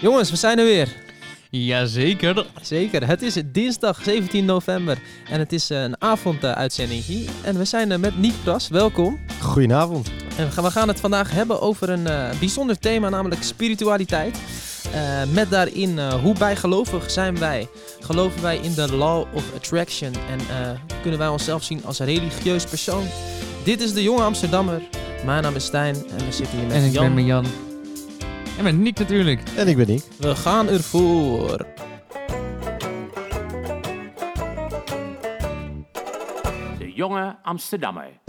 Jongens, we zijn er weer. Jazeker. Zeker. Het is dinsdag 17 november en het is eh, een avonduitzending hier. En we zijn er met Niek Pras. Welkom. Goedenavond. En we gaan, het vandaag hebben over een eh, bijzonder thema, namelijk spiritualiteit. Eh, met daarin eh, hoe bijgelovig zijn wij? Geloven wij in de law of attraction? En eh, kunnen wij onszelf zien als een religieus persoon? Dit is de Jonge Amsterdammer. Mijn naam is Stijn en we zitten hier met En ik Jan. ben met Jan. En met Nick natuurlijk. En ik ben Nick. We gaan ervoor. De Jonge Amsterdammer.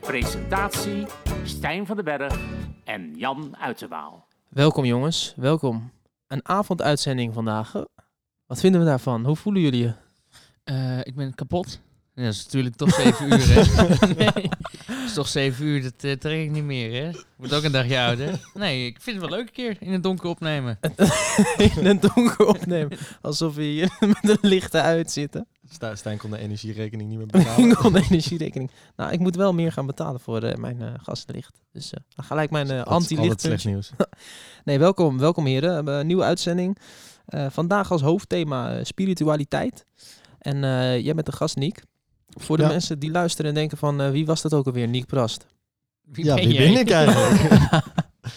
Presentatie Stijn van den Berg en Jan Uiterwaal. Welkom jongens, welkom. Een avonduitzending vandaag. Wat vinden we daarvan? Hoe voelen jullie je? Eh, ik ben kapot. Ja, dat is natuurlijk toch 7 uur, hè? nee, dat is toch 7 uur, dat eh, trek ik niet meer, hè? Wordt ook een dagje ouder. Nee, ik vind het wel leuk een keer in het donker opnemen. in het donker opnemen. Alsof we hier met de lichten uitzitten. Sta- Stijn kon de energierekening niet meer Ik betalen. kon de energierekening. Nou, ik moet wel meer gaan betalen voor eh, mijn eh gaslicht. Dus eh, dan gelijk mijn Dat is altijd anti-licht. slecht nieuws. Nee, welkom, welkom heren. We hebben een nieuwe uitzending. Eh, vandaag als hoofdthema spiritualiteit. En eh, jij bent de gast, Niek. Voor de Ja. mensen die luisteren en denken van, eh, wie was dat ook alweer? Niek Prast. Wie ja, ben wie ben ik eigenlijk?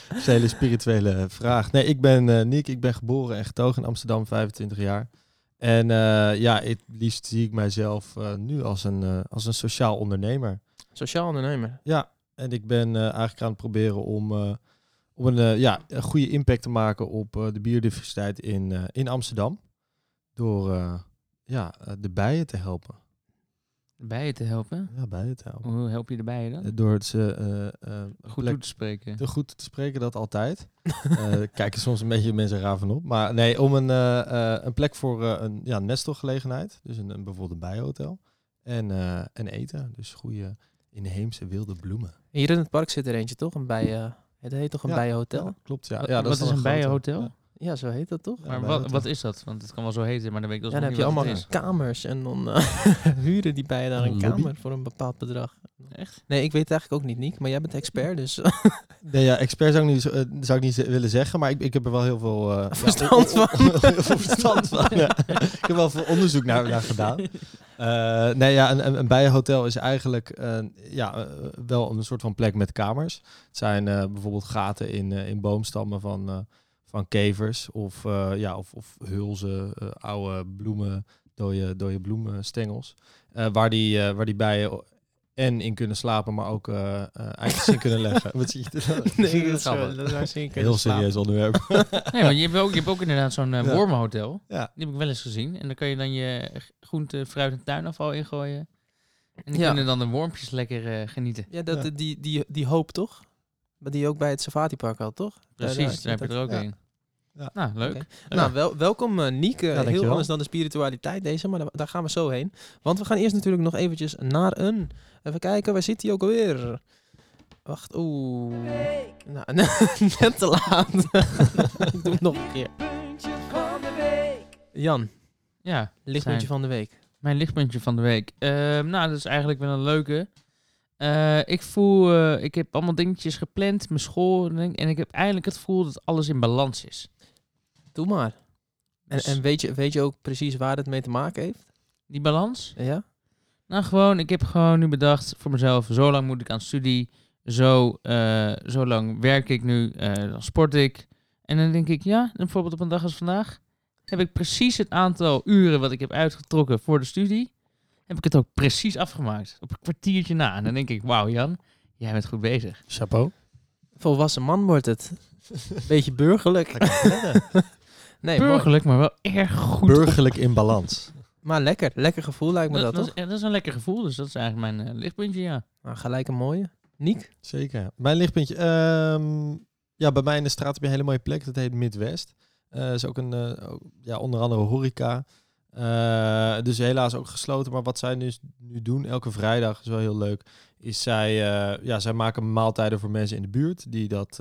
Dat is een hele spirituele vraag. Nee, ik ben eh Nick. Ik ben geboren en getogen in Amsterdam, 25 jaar. En eh, ja, het liefst zie ik mijzelf eh, nu als een, eh, als een sociaal ondernemer. Sociaal ondernemer. Ja, en ik ben eh, eigenlijk aan het proberen om, eh, om een, eh, ja, een goede impact te maken op eh, de biodiversiteit in, eh, in Amsterdam. Door eh, ja, de bijen te helpen. Bij je te helpen. Ja, bijen te helpen. Hoe help je de bijen dan? Eh, Door ze eh, eh, Goed plek- toe te spreken. te goed te spreken, dat altijd. Eh kijken soms een beetje mensen raar van op. Maar nee, om een, eh, eh, een plek voor eh, een ja, nestelgelegenheid. Dus een, een, bijvoorbeeld een bijenhotel. En, eh, en eten. Dus goede inheemse wilde bloemen. Hier in het park zit er eentje, toch? Een bijen... Het heet toch een Ja, bijenhotel? Ja, klopt, ja. Wat- ja wat is een bijenhotel? Ja. Zo heet dat toch? Ja, maar wat, wat is dat? Want het kan wel zo heten, maar dan weet ik dus Ja, dan heb je allemaal kamers en dan eh, huren die bijen daar een Een lobby? kamer voor een bepaald bedrag. Echt? Nee, ik weet het eigenlijk ook niet, Niek, maar jij bent expert, dus Nee, ja, expert zou ik niet, eh, zou ik niet willen zeggen, maar ik, ik heb er wel heel veel eh, Verstand van. heel veel verstand van. ja. Ik heb wel veel onderzoek naar, naar gedaan. Eh, nee, ja, een, een, bijenhotel is eigenlijk eh, ja, eh, wel een soort van plek met kamers. Het zijn eh, bijvoorbeeld gaten in, eh, in boomstammen van, eh, van kevers of, eh, ja, of, of hulzen, eh, oude bloemen, dode, dode bloemenstengels. Eh, waar, die, eh, waar die bijen en in kunnen slapen, maar ook eh eh, eitjes in kunnen leggen. Wat zie je? nee, dat is dat Heel serieus onderwerp. Nee, want je hebt ook, je hebt ook inderdaad zo'n Ja. wormenhotel. Ja. Die heb ik wel eens gezien. En dan kan je dan je groente, fruit en tuinafval ingooien. En die Ja. kunnen dan de wormpjes lekker eh, genieten. Ja, dat, Ja. Die, die, die hoop toch? Maar die je ook bij het Safari Park had, toch? Precies, daar daar heb je er ook Ja. een. Ja. Nou, leuk. Ja. Nou, wel, welkom uh, Niek. Eh, heel dankjewel. anders dan de spiritualiteit deze, maar daar, daar gaan we zo heen. Want we gaan eerst natuurlijk nog eventjes naar een... Even kijken, waar zit hij ook alweer? Wacht, oeh. Nou, net te laat. Ik doe het nog een keer. Jan, Ja, lichtpuntje Zijn. van de week. Mijn lichtpuntje van de week. Ehm, nou, dat is eigenlijk wel een leuke. Eh, ik voel, eh, ik heb allemaal dingetjes gepland, mijn school en ik heb eindelijk het gevoel dat alles in balans is. Doe maar. En, Dus en weet, je, weet je ook precies waar het mee te maken heeft? die balans? Ja? Nou, gewoon, ik heb gewoon nu bedacht voor mezelf, zo lang moet ik aan studie, zo, eh, zo lang werk ik nu, eh, dan sport ik. En dan denk ik, ja, bijvoorbeeld op een dag als vandaag, heb ik precies het aantal uren wat ik heb uitgetrokken voor de studie, heb ik het ook precies afgemaakt. Op een kwartiertje na. En dan denk ik, wauw Jan, jij bent goed bezig. Chapeau. Volwassen man wordt het. Beetje burgerlijk. nee, mooi. Burgerlijk, maar wel erg goed. Burgerlijk in balans. Maar lekker. Lekker gevoel lijkt me dat, dat, dat, toch? is, dat is een lekker gevoel, dus dat is eigenlijk mijn eh, lichtpuntje, ja. Nou, gelijk een mooie. Niek? Zeker. Mijn lichtpuntje. ehm, ja, bij mij in de straat heb je een hele mooie plek. Dat heet Midwest. Eh is ook een, eh, ja, onder andere horeca. Eh, dus helaas ook gesloten. Maar wat zij nu, nu doen, elke vrijdag, is wel heel leuk, is zij, eh, ja, zij maken maaltijden voor mensen in de buurt die dat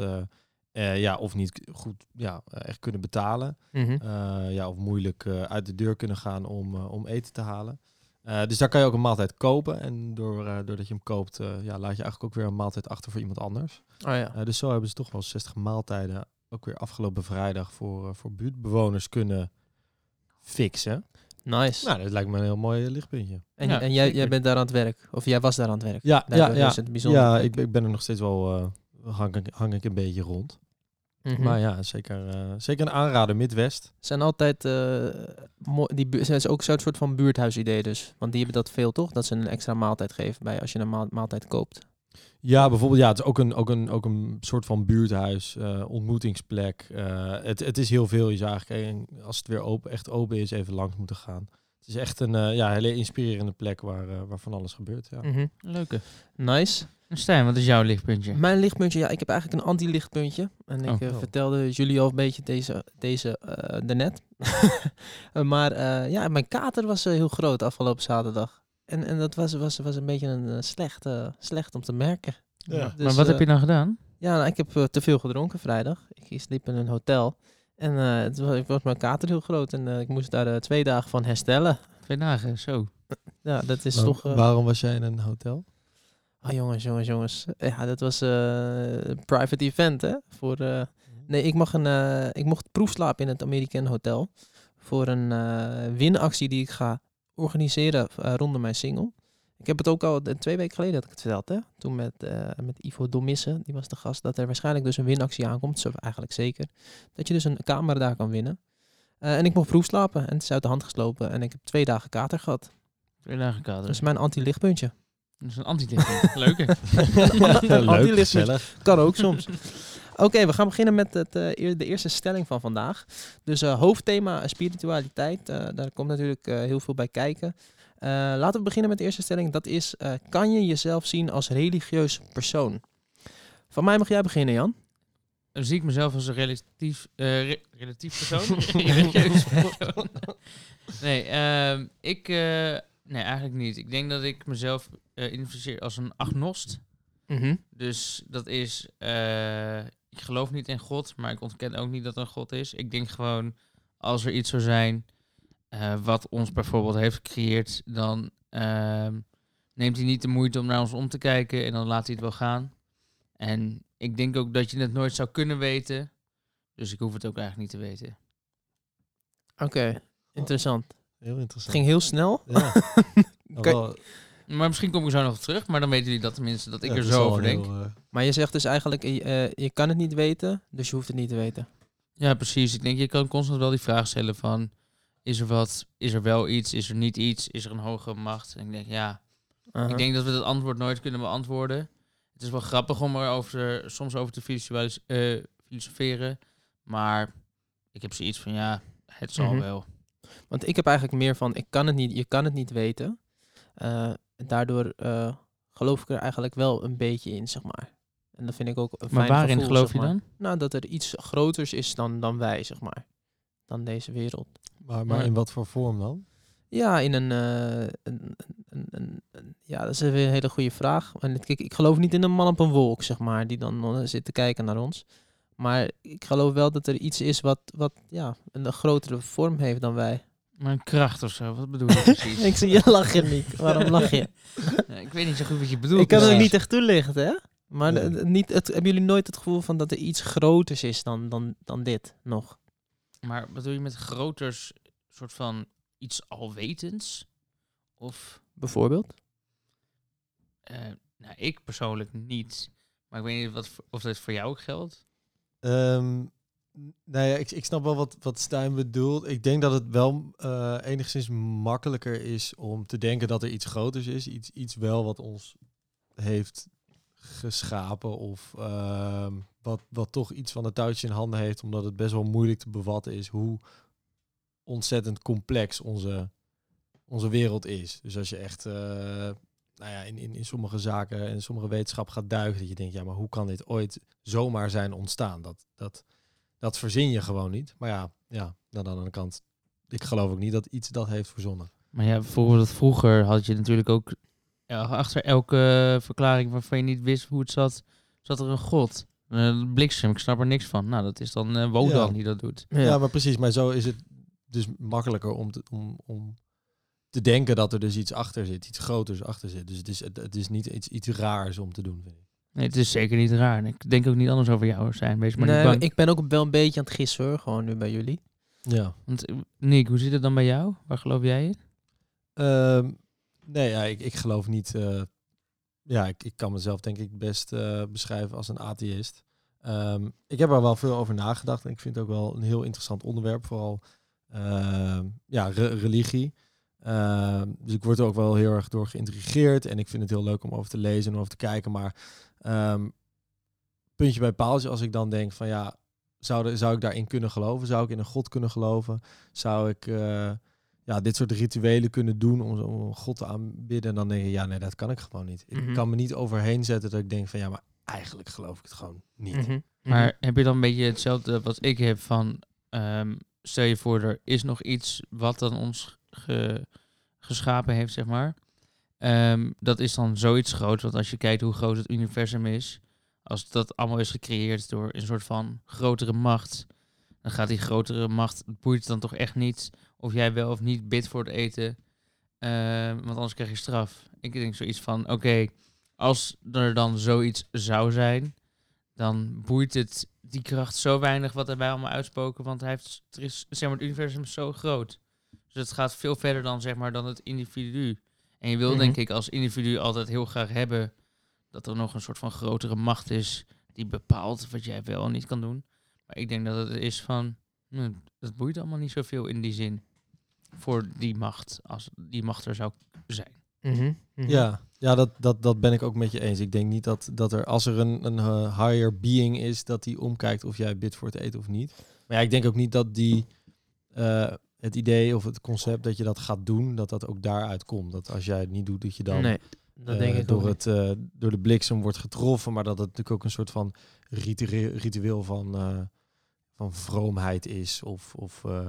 eh, ja, of niet goed ja, eh, echt kunnen betalen. Mhm. Eh, ja, of moeilijk eh, uit de deur kunnen gaan om, om eten te halen. Eh, dus daar kan je ook een maaltijd kopen. En door, eh, doordat je hem koopt, eh, ja, laat je eigenlijk ook weer een maaltijd achter voor iemand anders. Oh ja. Eh, dus zo hebben ze toch wel 60 maaltijden ook weer afgelopen vrijdag voor, eh, voor buurtbewoners kunnen fixen. Nice. Nou, dat lijkt me een heel mooi lichtpuntje. en ja, en jij, jij bent daar aan het werk? Of jij was daar aan het werk? Ja, ja, Daardoor ja. is het bijzonder. ja ik, ik ben er nog steeds wel, eh, hang, ik- hang ik een beetje rond. Mhm. Maar ja, zeker, eh, zeker een aanrader, Midwest. zijn altijd uh, die zijn ze ook zo'n soort van buurthuisidee dus. Want die hebben dat veel toch? Dat ze een extra maaltijd geven bij als je een maal- maaltijd koopt. Ja, bijvoorbeeld, ja, het is ook een, ook een, ook een soort van buurthuis, eh, ontmoetingsplek. Eh, het, het is heel veel. Je zou eigenlijk, eh, als het weer open, echt open is, even langs moeten gaan. Het is echt een eh, ja, hele inspirerende plek waar, eh, waar van alles gebeurt. Ja. Mhm. Leuke. Nice. En Stijn, wat is jouw lichtpuntje? Mijn lichtpuntje, ja, ik heb eigenlijk een anti-lichtpuntje. En ik Oh. eh, vertelde jullie al een beetje deze, deze eh daarnet. Maar eh, ja, mijn kater was heel groot afgelopen zaterdag. En, en dat was, was, was een beetje een eh, slecht, eh, slecht om te merken. Ja. Dus, maar wat heb je dan gedaan? Ja, nou, ik heb te veel gedronken vrijdag. Ik sliep in een hotel. En eh, het was, ik was mijn kater heel groot. En eh, ik moest daar eh, twee dagen van herstellen. Twee dagen, zo. Ja, dat is toch... Waarom was jij in een hotel? Ah, jongens, jongens, jongens. Ja, dat was een private event, hè? Voor, eh, nee, ik, mag een, ik mocht proefslapen in het American Hotel. Voor een eh, winactie die ik ga organiseren rondom mijn single. Ik heb het ook al eh, twee weken geleden dat ik het verteld, hè? Toen met, eh, met Ivo Domisse, die was de gast, dat er waarschijnlijk dus een winactie aankomt. Zo eigenlijk zeker. Dat je dus een camera daar kan winnen. Eh, en ik mocht proefslapen en het is uit de hand geslopen. En ik heb twee dagen kater gehad. Twee dagen kader. Dat is mijn anti-lichtpuntje. Dat is een anti-lichtpuntje. Leuke. Leuk, Anti-lichtpuntje. gezellig. Kan ook soms. Oké, we gaan beginnen met het, eh, de eerste stelling van vandaag. Dus eh, hoofdthema spiritualiteit. eh, daar komt natuurlijk eh, heel veel bij kijken. Eh, laten we beginnen met de eerste stelling. Dat is, eh, kan je jezelf zien als religieus persoon? Van mij mag jij beginnen, Jan. Dan zie ik mezelf als een relatief, eh, re- relatief persoon. Religieus persoon. nee, ehm, ik... nee, eigenlijk niet. Ik denk dat ik mezelf eh identificeer als een agnost. Dus dat is... ik geloof niet in God, maar ik ontken ook niet dat er een God is. Ik denk gewoon, als er iets zou zijn eh, wat ons bijvoorbeeld heeft gecreëerd, dan ehm, neemt hij niet de moeite om naar ons om te kijken en dan laat hij het wel gaan. En ik denk ook dat je het nooit zou kunnen weten, dus ik hoef het ook eigenlijk niet te weten. Oké, interessant. Heel Het interessant. ging heel snel. Ja. Maar misschien kom ik zo nog terug, maar dan weten jullie dat tenminste, dat ik ja, er het zo over denk. heel, eh, Maar je zegt dus eigenlijk, eh, eh, je kan het niet weten, dus je hoeft het niet te weten. Ja, precies. Ik denk, je kan constant wel die vraag stellen van... Is er wat? Is er wel iets? Is er niet iets? Is er een hogere macht? En ik denk, ja... Ik denk dat we het antwoord nooit kunnen beantwoorden. Het is wel grappig om er over, soms over te visualis- eh, filosoferen. Maar ik heb zoiets van, ja, het zal Mhm. wel. Want ik heb eigenlijk meer van, ik kan het niet, je kan het niet weten. Eh, daardoor eh, geloof ik er eigenlijk wel een beetje in, zeg maar. En dat vind ik ook een Maar fijn waarin gevoel, geloof zeg je dan? Nou, dat er iets groters is dan, dan wij, zeg maar. Dan deze wereld. Maar, in wat voor vorm dan? Ja, in een, eh, een, een, een- een- ja, dat is weer een hele goede vraag. En kijk, ik geloof niet in een man op een wolk, zeg maar, die dan eh, zit te kijken naar ons. Maar ik geloof wel dat er iets is wat, wat ja, een grotere vorm heeft dan wij. Maar een kracht of zo, wat bedoel je precies? Ik zie je lachen niet. Waarom lach je? Ja, ik weet niet zo goed wat je bedoelt. Ik kan het niet echt toelichten, hè? Maar Nee. niet, het, hebben jullie nooit het gevoel van dat er iets groters is dan, dan, dan dit nog? Maar wat bedoel je met groters, soort van iets alwetends? Of, Bijvoorbeeld? eh, nou, ik persoonlijk niet. Maar ik weet niet wat, of dat voor jou ook geldt. Ehm, nou ja, ik, ik snap wel wat, wat Stijn bedoelt. Ik denk dat het wel eh, enigszins makkelijker is om te denken dat er iets groters is. Iets, iets wel wat ons heeft geschapen of ehm, wat, wat toch iets van het touwtje in handen heeft, omdat het best wel moeilijk te bevatten is hoe ontzettend complex onze, onze wereld is. Dus als je echt eh, nou ja, in, in, in sommige zaken en sommige wetenschap gaat duiken, dat je denkt, ja, maar hoe kan dit ooit zomaar zijn ontstaan? Dat, dat, dat verzin je gewoon niet. Maar ja, ja, aan de kant, ik geloof ook niet dat iets dat heeft verzonnen. Maar ja, bijvoorbeeld vroeger had je natuurlijk ook achter elke verklaring waarvan je niet wist hoe het zat, zat er een god. Eh, bliksem, ik snap er niks van. Nou, dat is dan eh Wodan Ja. die dat doet. Ja. maar precies. Maar zo is het dus makkelijker om, te, om, om te denken dat er dus iets achter zit, iets groters achter zit. Dus het is, het, het is niet iets, iets raars om te doen, vind ik. Nee, het is zeker niet raar. En ik denk ook niet anders over jou zijn. Wees maar nee, niet maar bang. ik ben ook wel een beetje aan het gissen hoor, gewoon nu bij jullie. Ja. Want eh, Nick, hoe zit het dan bij jou? Waar geloof jij in? Ehm, nee, ja, ik, ik geloof niet. eh, ja, ik, ik kan mezelf denk ik best eh, beschrijven als een atheïst. Ehm, ik heb er wel veel over nagedacht en ik vind het ook wel een heel interessant onderwerp, vooral ehm, ja, re- religie. Ehm, dus ik word er ook wel heel erg door geïntrigeerd en ik vind het heel leuk om over te lezen en over te kijken. Maar ehm, puntje bij paaltje, als ik dan denk van ja, zou, zou ik daarin kunnen geloven? Zou ik in een God kunnen geloven? Zou ik eh, ja, dit soort rituelen kunnen doen om, om God te aanbidden? En dan denk je, ja, nee, dat kan ik gewoon niet. Mhm. Ik kan me niet overheen zetten dat ik denk van ja, maar eigenlijk geloof ik het gewoon niet. Mhm. Maar heb je dan een beetje hetzelfde wat ik heb van... ehm, stel je voor, er is nog iets wat dan ons ge- geschapen heeft, zeg maar. Ehm, dat is dan zoiets groot, want als je kijkt hoe groot het universum is... als dat allemaal is gecreëerd door een soort van grotere macht... dan gaat die grotere macht, het boeit dan toch echt niet... of jij wel of niet bidt voor het eten... Ehm, want anders krijg je straf. Ik denk zoiets van, oké, als er dan zoiets zou zijn dan boeit het die kracht zo weinig wat er bij allemaal uitspoken. Want hij heeft, er is, zeg maar, het universum is zo groot. Dus het gaat veel verder dan, zeg maar, dan het individu. En je wil, Mhm. denk ik, als individu altijd heel graag hebben dat er nog een soort van grotere macht is die bepaalt wat jij wel en niet kan doen. Maar ik denk dat het is van, hm, het boeit allemaal niet zoveel in die zin voor die macht, als die macht er zou zijn. Mhm. Mhm. Ja, ja dat, dat, dat ben ik ook met je eens. Ik denk niet dat, dat er, als er een, een eh, higher being is, dat die omkijkt of jij bidt voor het eten of niet. Maar ja, ik denk ook niet dat die, eh, het idee of het concept dat je dat gaat doen, dat dat ook daaruit komt. Dat als jij het niet doet, dat je dan nee, dat eh, denk ik door, het, eh, door de bliksem wordt getroffen. Maar dat het natuurlijk ook een soort van ritu- ritueel van, eh, van vroomheid is. Of, of eh,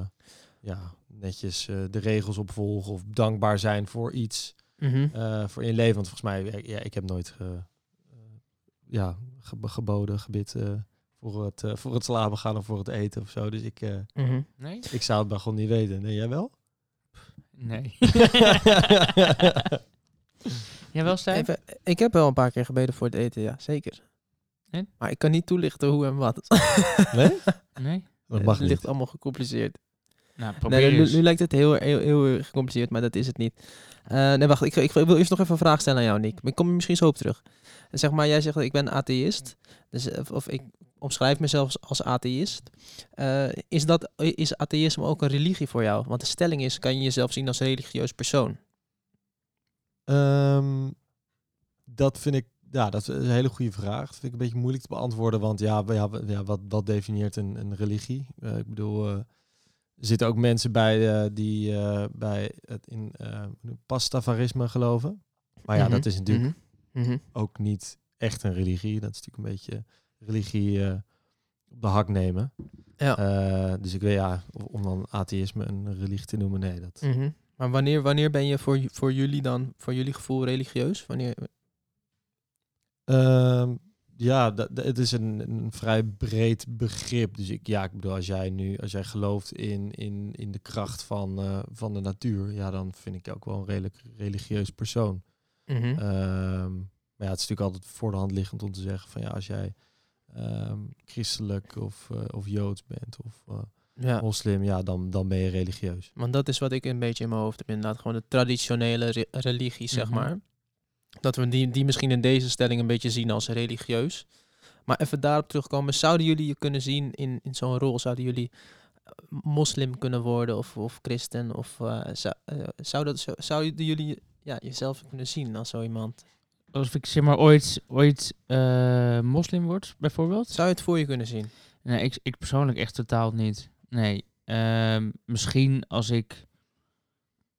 ja, netjes eh, de regels opvolgen of dankbaar zijn voor iets. Mhm. eh, voor in leven. Want volgens mij, ja, ja, ik heb nooit ge- eh, ja, ge- geboden, gebid eh, voor, het, eh, voor het slapen gaan of voor het eten of zo. Dus ik, eh, Mhm. Nee? ik zou het maar gewoon niet weten. Nee, jij wel? Nee. Jij wel, Stijn? Even, ik heb wel een paar keer gebeden voor het eten, ja, zeker. En? Maar ik kan niet toelichten hoe en wat. nee? Nee? Dat mag het ligt allemaal gecompliceerd. Nou, Nee, nu, lijkt het heel, heel, heel gecompliceerd, maar dat is het niet. Eh, nee, wacht. Ik, ik, wil eerst nog even een vraag stellen aan jou, Nick. Ik kom er misschien zo op terug. En zeg maar, jij zegt dat ik ben atheïst. Dus, eh, of, of ik omschrijf mezelf als, atheïst. Eh, is, dat, is atheïsme ook een religie voor jou? Want de stelling is, kan je jezelf zien als religieus persoon? Ehm, dat vind ik, ja, dat is een hele goede vraag. Dat vind ik een beetje moeilijk te beantwoorden, want ja, ja, ja wat, wat definieert een, een religie? Eh, ik bedoel, eh, er zitten ook mensen bij eh, die eh, bij het in eh pastafarisme geloven. Maar ja, Mhm, dat is natuurlijk mhm, mhm. ook niet echt een religie. Dat is natuurlijk een beetje religie op de hak nemen. Ja. Dus ik weet ja, om dan atheïsme een religie te noemen, nee, dat. Maar wanneer, wanneer ben je voor, voor jullie dan, voor jullie gevoel religieus? Wanneer, Ehm, ja, dat, het is een, een vrij breed begrip. Dus ik, ja, ik bedoel, als jij nu, als jij gelooft in, in, in de kracht van, eh, van de natuur, ja, dan vind ik je ook wel een redelijk religieus persoon. Mhm. Ehm, maar ja, het is natuurlijk altijd voor de hand liggend om te zeggen van ja, als jij ehm, christelijk of, eh, of joods bent of eh, ja. moslim, ja, dan, dan ben je religieus. Want dat is wat ik een beetje in mijn hoofd heb. Inderdaad, gewoon de traditionele re- religie, zeg Mhm. maar. Dat we die, die misschien in deze stelling een beetje zien als religieus. Maar even daarop terugkomen. Zouden jullie je kunnen zien in, in zo'n rol? Zouden jullie eh, moslim kunnen worden of, of christen? Of eh, zou, eh, zou, dat, zou, zouden jullie ja, jezelf kunnen zien als zo iemand? Als ik zeg maar ooit, ooit moslim word, bijvoorbeeld. Zou je het voor je kunnen zien? Nee, ik, ik persoonlijk echt totaal niet. Nee. Ehm, misschien als ik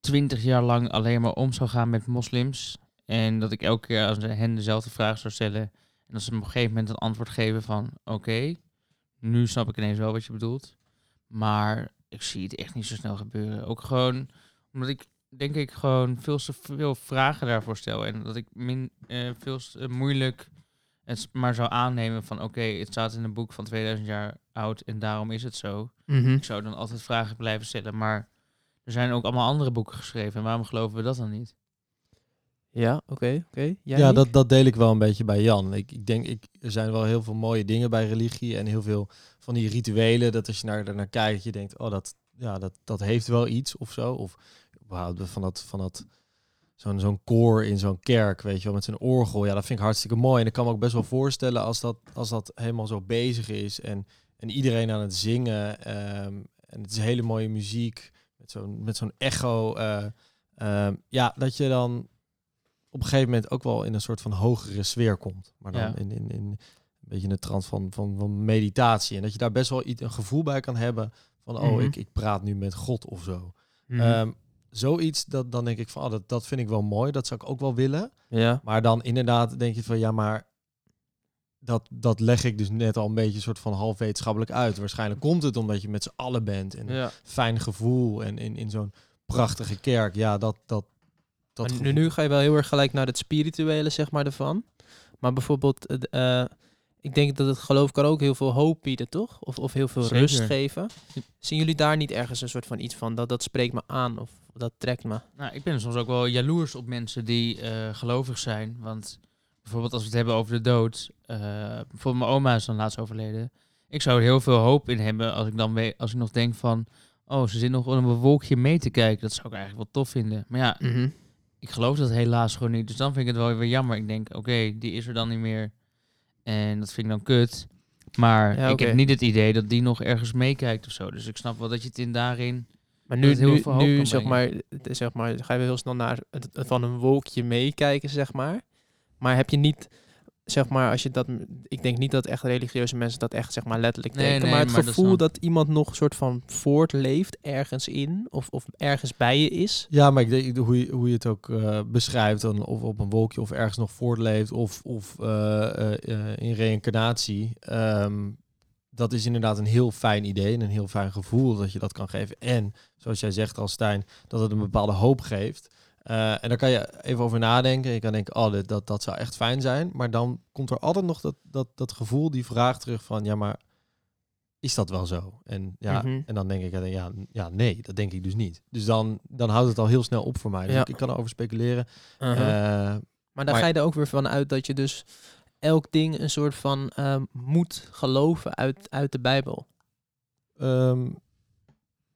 twintig jaar lang alleen maar om zou gaan met moslims. En dat ik elke keer aan hen dezelfde vraag zou stellen. En dat ze me op een gegeven moment een antwoord geven van... Oké, nu snap ik ineens wel wat je bedoelt. Maar ik zie het echt niet zo snel gebeuren. Ook gewoon omdat ik denk ik gewoon veel te veel vragen daarvoor stel. En dat ik min, eh, veel te moeilijk het maar zou aannemen van... Oké, het staat in een boek van 2000 jaar oud en daarom is het zo. Ik zou dan altijd vragen blijven stellen, maar er zijn ook allemaal andere boeken geschreven. En waarom geloven we dat dan niet? Ja, oké, oké. Ja, dat, dat deel ik wel een beetje bij Jan. Ik, ik denk, ik, er zijn wel heel veel mooie dingen bij religie en heel veel van die rituelen. Dat als je naar, naar kijkt, je denkt, oh, dat, ja, dat, dat heeft wel iets of zo. Of überhaupt van dat, van dat zo'n zo'n koor in zo'n kerk, weet je wel, met zijn orgel. Ja, dat vind ik hartstikke mooi. En ik kan me ook best wel voorstellen als dat, als dat helemaal zo bezig is en, en iedereen aan het zingen. ehm, en het is hele mooie muziek met zo'n met zo'n echo. eh, ehm, ja, dat je dan op een gegeven moment ook wel in een soort van hogere sfeer komt. Maar dan Ja. in, in, in een beetje de trant van, van, van meditatie. En dat je daar best wel iets, een gevoel bij kan hebben van, oh, Mhm. ik, ik praat nu met God of zo. Mhm. Ehm, zoiets, dat, dan denk ik van, oh, dat, dat vind ik wel mooi. Dat zou ik ook wel willen. ja. Maar dan inderdaad denk je van, ja, maar dat, dat leg ik dus net al een beetje soort van half wetenschappelijk uit. Waarschijnlijk komt het omdat je met z'n allen bent en een fijn gevoel en in, in zo'n prachtige kerk. Ja, dat, dat, dat Maar nu, ga je wel heel erg gelijk naar het spirituele, zeg maar, ervan. Maar bijvoorbeeld, het, eh, ik denk dat het geloof kan ook heel veel hoop bieden, toch? Of, of heel veel Zeker. rust geven. Zien jullie daar niet ergens een soort van iets van, dat, dat spreekt me aan of dat trekt me? Nou, ik ben soms ook wel jaloers op mensen die eh, gelovig zijn. Want bijvoorbeeld als we het hebben over de dood. eh, bijvoorbeeld mijn oma is dan laatst overleden. Ik zou er heel veel hoop in hebben als ik dan weet, als ik nog denk van... Oh, ze zit nog op een wolkje mee te kijken. Dat zou ik eigenlijk wel tof vinden. Maar ja, ik geloof dat helaas gewoon niet. Dus dan vind ik het wel weer jammer. Ik denk, oké, die is er dan niet meer. En dat vind ik dan kut. Maar Ja, ik heb niet het idee dat die nog ergens meekijkt of zo. Dus ik snap wel dat je het in daarin... Maar nu, heel nu, veel nu zeg, maar, zeg maar, ga je heel snel naar het van een wolkje meekijken, zeg maar. Maar heb je niet, zeg maar, als je dat, ik denk niet dat echt religieuze mensen dat echt, zeg maar, letterlijk Nee, denken. nee, maar het maar dat is gevoel dan- dat iemand nog een soort van voortleeft ergens in, of, of ergens bij je is. Ja, maar ik denk hoe je, hoe je het ook eh, beschrijft, dan of op een wolkje of ergens nog voortleeft of, of eh, eh, in reïncarnatie. ehm, dat is inderdaad een heel fijn idee en een heel fijn gevoel dat je dat kan geven. En zoals jij zegt al, Stijn, dat het een bepaalde hoop geeft. Eh, en daar kan je even over nadenken. Je kan denken, oh, dit, dat, dat zou echt fijn zijn. Maar dan komt er altijd nog dat, dat, dat gevoel, die vraag terug van, ja, maar is dat wel zo? En, ja, Mhm. en dan denk ik, eh, ja, ja, nee, dat denk ik dus niet. Dus dan, dan houdt het al heel snel op voor mij. Dus Ja. ik, ik kan erover speculeren. Uh-huh. Eh, Maar Maar- ga je er ook weer van uit dat je dus elk ding een soort van ehm, moet geloven uit, uit de Bijbel. ehm,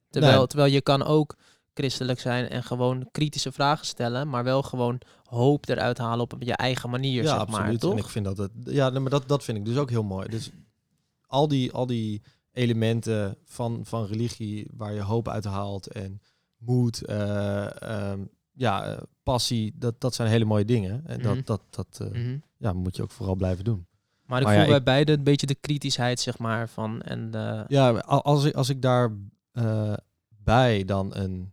Terwijl, Nee. terwijl je kan ook christelijk zijn en gewoon kritische vragen stellen, maar wel gewoon hoop eruit halen op je eigen manier, ja, zeg absoluut. maar, toch? En ik vind dat het, ja, nee, maar dat, dat vind ik dus ook heel mooi. Dus al die, al die elementen van, van religie waar je hoop uit haalt en moed, eh, ehm, ja, eh, passie, dat, dat zijn hele mooie dingen. En Mhm. dat, dat, dat eh, Mhm. ja, moet je ook vooral blijven doen. Maar ik Maar voel ja, bij ik- beide een beetje de kritischheid, zeg maar, van en eh, Ja, als ik, als ik daar bij dan een,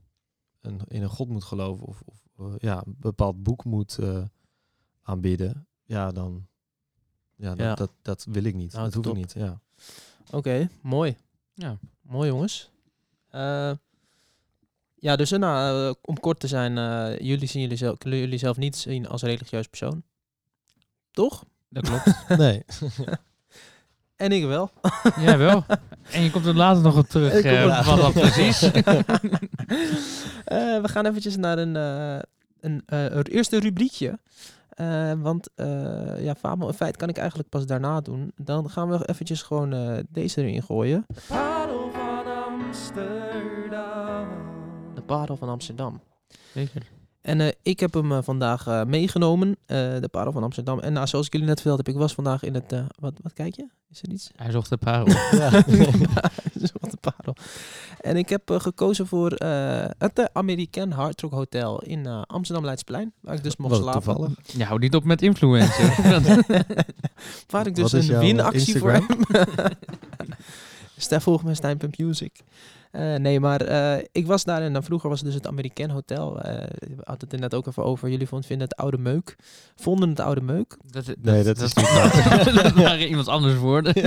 een, in een God moet geloven of, of eh, ja, een bepaald boek moet eh, aanbidden, ja, dan ja, dat, Ja. Dat, dat wil ik niet. Nou, dat hoef top. ik niet. Ja. Oké, mooi. Ja. Mooi jongens. Eh, ja, dus nou, om kort te zijn, eh, jullie zien jullie zelf, kunnen jullie zelf niet zien als religieus persoon. Toch? Dat klopt. Nee. En ik wel. ja, wel. En je komt er later nog op terug. Ik kom eh, er- wat dat precies. Eh, we gaan eventjes naar een, eh, een eh, het eerste rubriekje. Eh, want eh, ja, fabel en feit kan ik eigenlijk pas daarna doen. Dan gaan we eventjes gewoon eh, deze erin gooien. De parel van Amsterdam. De parel van Amsterdam. Zeker. En eh, ik heb hem eh, vandaag eh, meegenomen, eh, de parel van Amsterdam. En nou, zoals ik jullie net vertelde, heb ik was vandaag in het... eh, wat, wat kijk je? Is er iets? Hij zocht de parel. ja. Wat een parel. En ik heb gekozen voor eh, het uh, American Hard Rock Hotel in eh, Amsterdam Leidsplein. Waar ik dus mocht Wat slapen. toevallig. Ja, hou niet op met influencer. waar ik dus een winactie voor heb. Stef volg me, Stijn.music. Eh nee, maar eh, ik was daar en dan vroeger was het dus het American Hotel. Eh we hadden het er net ook even over. Jullie vonden, vinden het oude meuk. Vonden het oude meuk. Dat, Nee, dat is niet waar. dat waren iemand anders woorden.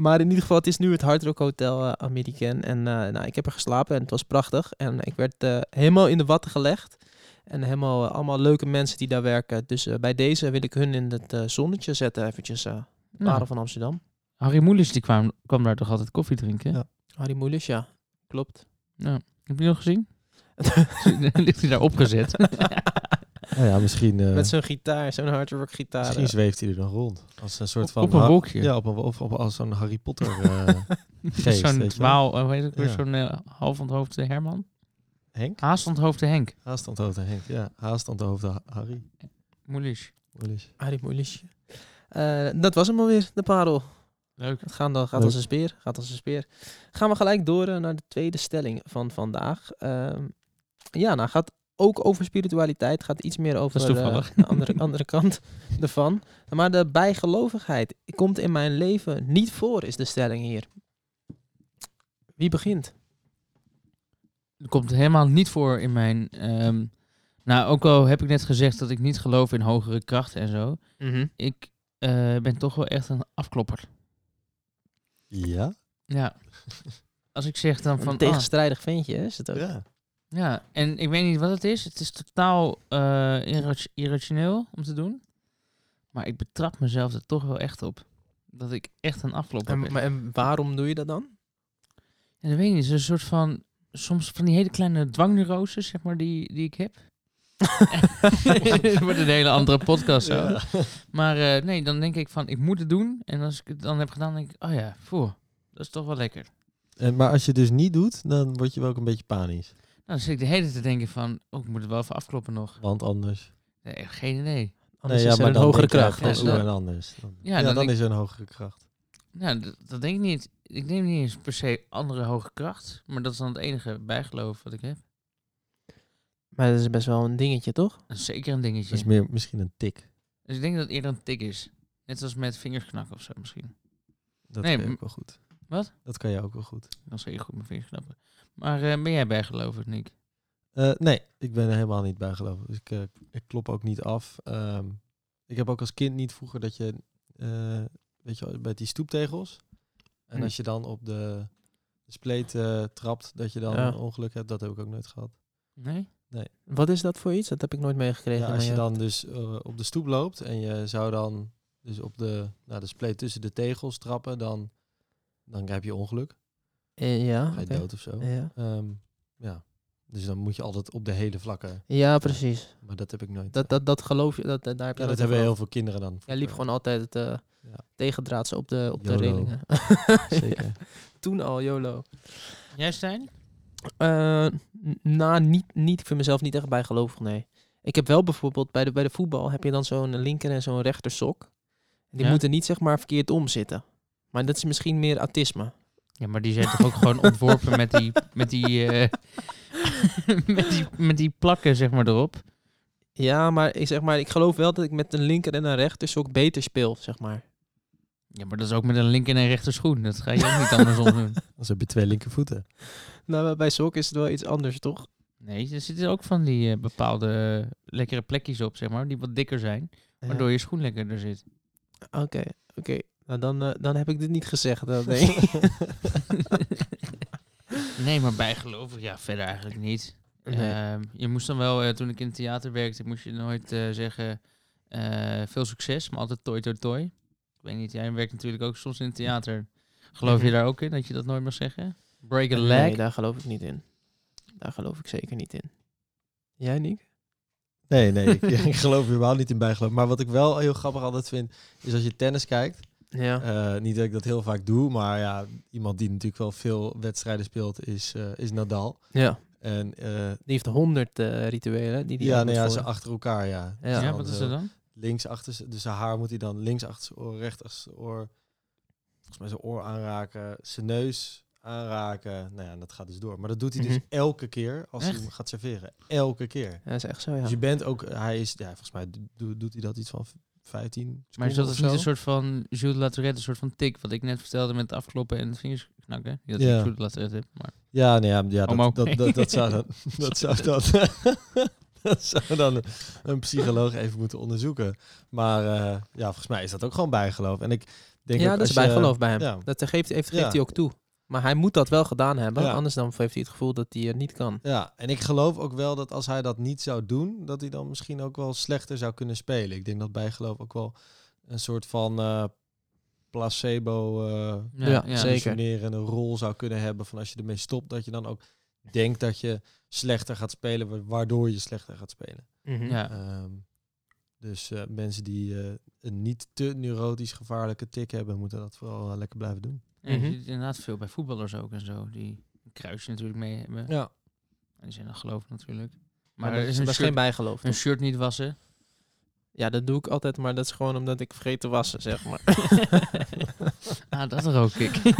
Maar in ieder geval, het is nu het Hard Rock Hotel American. En eh, nou, ik heb er geslapen en het was prachtig. En ik werd eh, helemaal in de watten gelegd. En helemaal allemaal leuke mensen die daar werken. Dus bij deze wil ik hun in het zonnetje zetten. Eventjes eh Parel Nou, van Amsterdam. Harry Moelis die kwam, kwam daar toch altijd koffie drinken? Ja. Harry Moelis, ja. Klopt. Nou, heb je nog gezien? Ligt hij daar opgezet? Nou ja, misschien, eh, Met zo'n gitaar, zo'n hard rock gitaar. misschien zweeft hij er nog rond. Als een soort Op- van... op een wolkje. Ja, op een, of, op, als zo'n Harry Potter eh, geest. Zo'n weet hoe heet het weer? Ja. Zo'n eh, half onthoofde Herman? Henk? Haast onthoofde Henk. Haast hoofd Henk. Ja, haast hoofd Harry. Moelish. Moeilijk. Harry Moelisje. Eh, dat was hem alweer, de parel. Leuk. Het gaat, dan, gaat Leuk. als een speer. Gaat als een speer. Gaan we gelijk door eh, naar de tweede stelling van vandaag. Ehm, ja, nou gaat ook over spiritualiteit. Gaat iets meer over eh, de andere, andere kant ervan. Maar de bijgelovigheid komt in mijn leven niet voor, is de stelling hier. Wie begint? Er komt helemaal niet voor in mijn... ehm, nou, ook al heb ik net gezegd dat ik niet geloof in hogere krachten en zo. Ik eh, ben toch wel echt een afklopper. Ja? Ja. Als ik zeg dan Een van... ah, tegenstrijdig ventje is het ook. Ja. Ja, en ik weet niet wat het is. Het is totaal eh, irra- irrationeel om te doen. Maar ik betrap mezelf er toch wel echt op. Dat ik echt een afklopper ben. En, maar, en waarom doe je dat dan? En dat weet ik niet. Het is een soort van... Soms van die hele kleine dwangneuroses, zeg maar, die, die ik heb. Het wordt een hele andere podcast zo. Ja. Maar eh, nee, dan denk ik van, ik moet het doen. En als ik het dan heb gedaan, denk ik, oh ja, voor. Dat is toch wel lekker. En, maar als je het dus niet doet, dan word je wel ook een beetje panisch. Nou, dan zit ik de hele tijd te denken van, oh, ik moet het wel even afkloppen nog. Want anders... Nee, geen idee. Anders Nee, is er een dan hogere kracht. ja, Ja, en anders. Dan, Ja, ja, dan dan, is er een hogere kracht. Nou, dat, dat denk ik niet. Ik neem niet eens per se andere hoge kracht. Maar dat is dan het enige bijgeloof wat ik heb. Maar dat is best wel een dingetje, toch? Dat is zeker een dingetje. Dat is meer misschien een tik. Dus ik denk dat het eerder een tik is. Net als met vingers knakken of zo misschien. Dat Nee, kan je ook wel goed. Wat? Dat kan je ook wel goed. Dan zeker goed mijn vingers knappen. Maar eh, ben jij bijgelovig, Nick? Eh, nee, ik ben er helemaal niet bijgelovig. Dus ik, eh, ik klop ook niet af. Ehm, ik heb ook als kind niet vroeger dat je, eh, weet je, bij die stoeptegels. En Hm. als je dan op de, de spleet eh, trapt, dat je dan Ja. een ongeluk hebt. Dat heb ik ook nooit gehad. Nee? Wat is dat voor iets? Dat heb ik nooit meegekregen. Ja, als je dan dus eh, op de stoep loopt en je zou dan dus op de, nou, de spleet tussen de tegels trappen, dan, dan heb je ongeluk. Eh, ja, Ga je dood of zo. Ja. Ehm, ja. Dus dan moet je altijd op de hele vlakken. ja, precies. Maar dat heb ik nooit. Dat, dat, dat geloof je, dat, daar heb je ja, dat hebben heel veel kinderen dan. Jij liep gewoon altijd uh, Ja. tegendraadse op de, op de relingen. Zeker. Toen al, YOLO. Jij, Stijn? Eh, n- nou, niet, niet, ik vind mezelf niet echt bijgelovig, nee. Ik heb wel bijvoorbeeld, bij de, bij de voetbal heb je dan zo'n linker en zo'n rechter sok. Die Ja. moeten niet zeg maar verkeerd om zitten. Maar dat is misschien meer autisme. Ja, maar die zijn toch ook gewoon ontworpen met die, met die, eh, met die, met die plakken, zeg maar, erop. Ja, maar ik zeg maar, ik geloof wel dat ik met een linker en een rechter sok beter speel, zeg maar. Ja, maar dat is ook met een linker en een rechter schoen. Dat ga je ook niet andersom doen. Dan heb je twee linkervoeten. Nou, bij sok is het wel iets anders, toch? Nee, er zitten ook van die eh, bepaalde lekkere plekjes op, zeg maar, die wat dikker zijn. Waardoor je schoen lekkerder zit. Oké, oké. Nou, dan, eh, dan heb ik dit niet gezegd, dat denk ik. nee, maar bijgelovig, ja, verder eigenlijk niet. Nee. Ehm, je moest dan wel, eh, toen ik in het theater werkte, moest je nooit eh, zeggen eh, veel succes, maar altijd toi toi toi. Ik weet niet, jij werkt natuurlijk ook soms in het theater. Geloof je Mhm. daar ook in, dat je dat nooit mag zeggen? Break a Nee, leg? daar geloof ik niet in. Daar geloof ik zeker niet in. Jij, Nick? Nee, nee, ik, ik geloof überhaupt niet in bijgeloof. Maar wat ik wel heel grappig altijd vind, is als je tennis kijkt. Ja. Eh, niet dat ik dat heel vaak doe, maar ja, iemand die natuurlijk wel veel wedstrijden speelt, is, eh, is Nadal. ja. En eh, Die heeft honderd eh, rituelen. Die die ja, nee, moet ja, ze achter elkaar, ja. Ja. Ja, dan wat is er dan? Links achter, dus zijn haar moet hij dan links achter zijn oor, rechts achter zijn oor. Volgens mij zijn oor aanraken, zijn neus aanraken. Nou ja, en dat gaat dus door. Maar dat doet hij dus Mhm. elke keer als hij hem gaat serveren. Elke keer. Ja, dat is echt zo, ja. Dus je bent ook, hij is, ja, volgens mij do- doet hij dat iets van 15 Maar is dat dus niet een soort van Jules Latourette, een soort van tik, wat ik net vertelde met het afkloppen en het vingers knakken? Ja. ik Jules Latourette maar... Ja, nee, ja, ja dat, dat, dat, dat zou dan, dat zou dan, dat zou dan een, psycholoog even moeten onderzoeken. Maar eh, ja, volgens mij is dat ook gewoon bijgeloof. En ik denk ja, dat is je- bijgeloof bij hem. Ja, Dat geeft, heeft, geeft Ja. hij ook toe. Maar hij moet dat wel gedaan hebben, Ja. anders dan heeft hij het gevoel dat hij het niet kan. ja, en ik geloof ook wel dat als hij dat niet zou doen, dat hij dan misschien ook wel slechter zou kunnen spelen. Ik denk dat bijgeloof ook wel een soort van eh, placebo eh Ja, zeker. functionerende rol zou kunnen hebben van als je ermee stopt, dat je dan ook denkt dat je slechter gaat spelen, wa- waardoor je slechter gaat spelen. Mhm. Ja. Ehm, dus eh, mensen die eh, een niet te neurotisch gevaarlijke tik hebben, moeten dat vooral lekker blijven doen. En je Mhm. ziet het inderdaad veel bij voetballers ook en zo. Die een kruisje natuurlijk mee hebben. Ja. En die zijn dan geloof natuurlijk. Maar er is, een is geen bijgeloof. een shirt niet wassen. Ja, dat doe ik altijd, maar dat is gewoon omdat ik vergeet te wassen, zeg maar. ah, dat rook ik.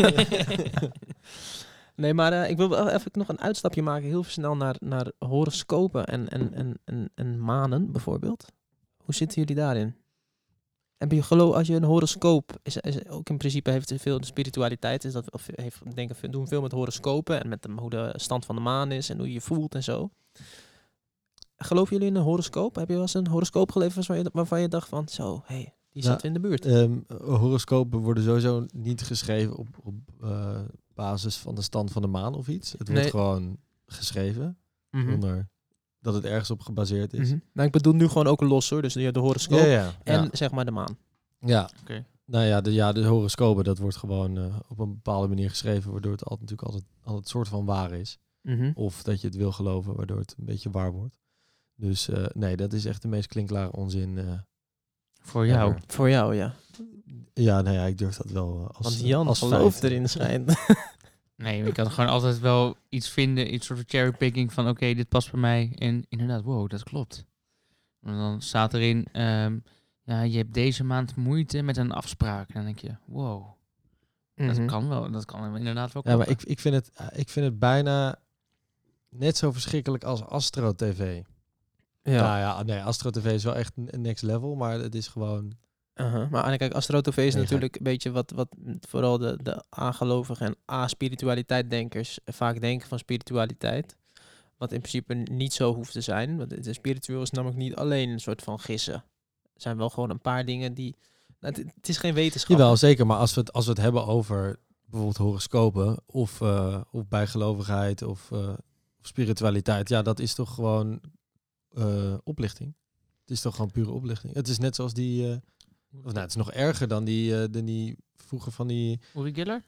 nee, maar eh, ik wil wel even nog een uitstapje maken, heel snel naar, naar horoscopen en, en, en, en, en manen bijvoorbeeld. Hoe zitten jullie daarin? Heb je geloof als je een horoscoop is, is ook in principe heeft veel de spiritualiteit is dat of heeft denk ik doen veel met horoscopen en met de, hoe de stand van de maan is en hoe je je voelt en zo. Geloven jullie in een horoscoop? Heb je wel eens een horoscoop geleverd waarvan je, waarvan je dacht van zo, hé, hey, die Nou, zat in de buurt. Ehm, horoscopen worden sowieso niet geschreven op, op eh, basis van de stand van de maan of iets. Het wordt Nee. gewoon geschreven Mhm. zonder dat het ergens op gebaseerd is. Mhm. Nou, ik bedoel nu gewoon ook los hoor, dus de, de horoscoop Ja, ja. en ja. zeg maar de maan. ja. Oké. Nou ja, de, ja, de horoscopen, dat wordt gewoon eh, op een bepaalde manier geschreven, waardoor het altijd, natuurlijk altijd, altijd soort van waar is. Mhm. Of dat je het wil geloven, waardoor het een beetje waar wordt. Dus eh, nee, dat is echt de meest klinkklare onzin. eh, Voor jou. ever. Voor jou, ja. Ja, nou ja, ik durf dat wel als Want Jan als gelooft erin schijnt. Nee, je kan gewoon altijd wel iets vinden, iets soort van cherrypicking van oké, dit past bij mij. En inderdaad, wow, dat klopt. En dan staat erin, ehm, ja, je hebt deze maand moeite met een afspraak. En dan denk je, wow, dat kan wel, dat kan inderdaad wel Mhm. Ja, maar ik, ik, vind het, eh, ik vind het bijna net zo verschrikkelijk als Astro TV. Ja. Nou ja, nee, Astro TV is wel echt een next level, maar het is gewoon... Uh-huh. Maar aan- kijk, Astro TV is Nee, natuurlijk een beetje wat, wat vooral de, de A-gelovigen en A-spiritualiteit-denkers vaak denken van spiritualiteit. Wat in principe niet zo hoeft te zijn. Want het is spiritueel is namelijk niet alleen een soort van gissen. Er zijn wel gewoon een paar dingen die... nou, het, het is geen wetenschap. Jawel, zeker. Maar als we het, als we het hebben over bijvoorbeeld horoscopen of, eh, of bijgelovigheid of, eh, of spiritualiteit, ja, dat is toch gewoon eh, oplichting. Het is toch gewoon pure oplichting. Het is net zoals die, of nou, het is nog erger dan die, eh, dan die vroeger van die, Uri Geller?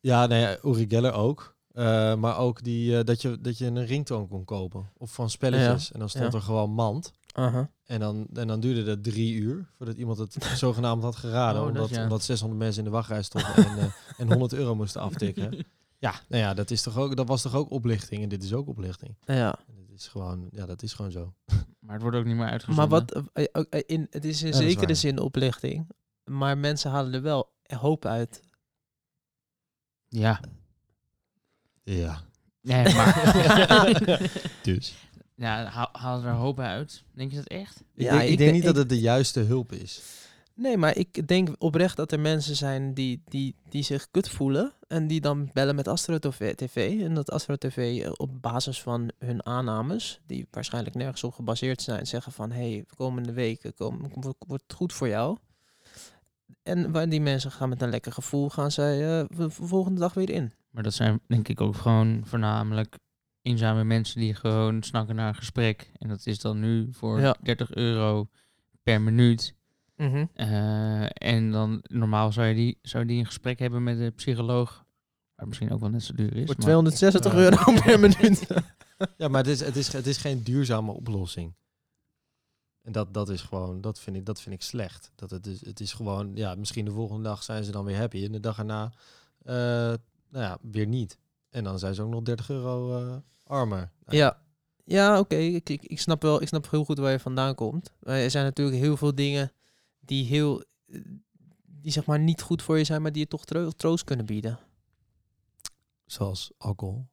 ja, nee, ja, Uri Geller ook. Eh, maar ook die, eh, dat, je, dat je een ringtoon kon kopen. Of van spelletjes. En dan stond Ja. er gewoon mand. Uh-huh. En dan, en dan duurde dat drie uur voordat iemand het zogenaamd had geraden. Oh, dat omdat, ja. omdat 600 mensen in de wachtrij stonden en, en 100 euro moesten aftikken. Ja, nou ja, dat, is toch ook, dat was toch ook oplichting. En dit is ook oplichting. Ja. Is gewoon, ja, dat is gewoon zo. Maar het wordt ook niet meer uitgezonden. Maar wat, eh, eh, eh, in, het is in Ja, dat is zekere zin oplichting. Maar mensen halen er wel hoop uit. Ja. Ja. Nee, maar... Dus. ja, haal, haal er hoop uit. Denk je dat echt? Ik, Ja, denk, ik denk de- niet dat het de juiste hulp is. Nee, maar ik denk oprecht dat er mensen zijn die, die, die zich kut voelen. En die dan bellen met Astro TV. En dat Astro TV eh, op basis van hun aannames, die waarschijnlijk nergens op gebaseerd zijn, zeggen van hé, hey, komende weken kom, wordt het goed voor jou. En waar die mensen gaan met een lekker gevoel, gaan zij eh, de volgende dag weer in. Maar dat zijn denk ik ook gewoon voornamelijk eenzame mensen die gewoon snakken naar een gesprek. En dat is dan nu voor Ja. 30 euro per minuut. Eh, en dan normaal zou je, die, zou je die een gesprek hebben met een psycholoog. Waar misschien ook wel net zo duur is. Voor maar- 260 Ja. euro per minuut. Ja, maar het is, het is, het is geen duurzame oplossing. En dat, dat is gewoon, dat vind ik, dat vind ik slecht. Dat het, is, het is gewoon, ja, misschien de volgende dag zijn ze dan weer happy. En de dag erna, eh, nou ja, weer niet. En dan zijn ze ook nog 30 euro eh, armer. Nou, Ja, ja oké. Ik, ik, ik snap wel, ik snap heel goed waar je vandaan komt. Maar er zijn natuurlijk heel veel dingen die heel, die zeg maar niet goed voor je zijn, maar die je toch tro- troost kunnen bieden. Zoals alcohol.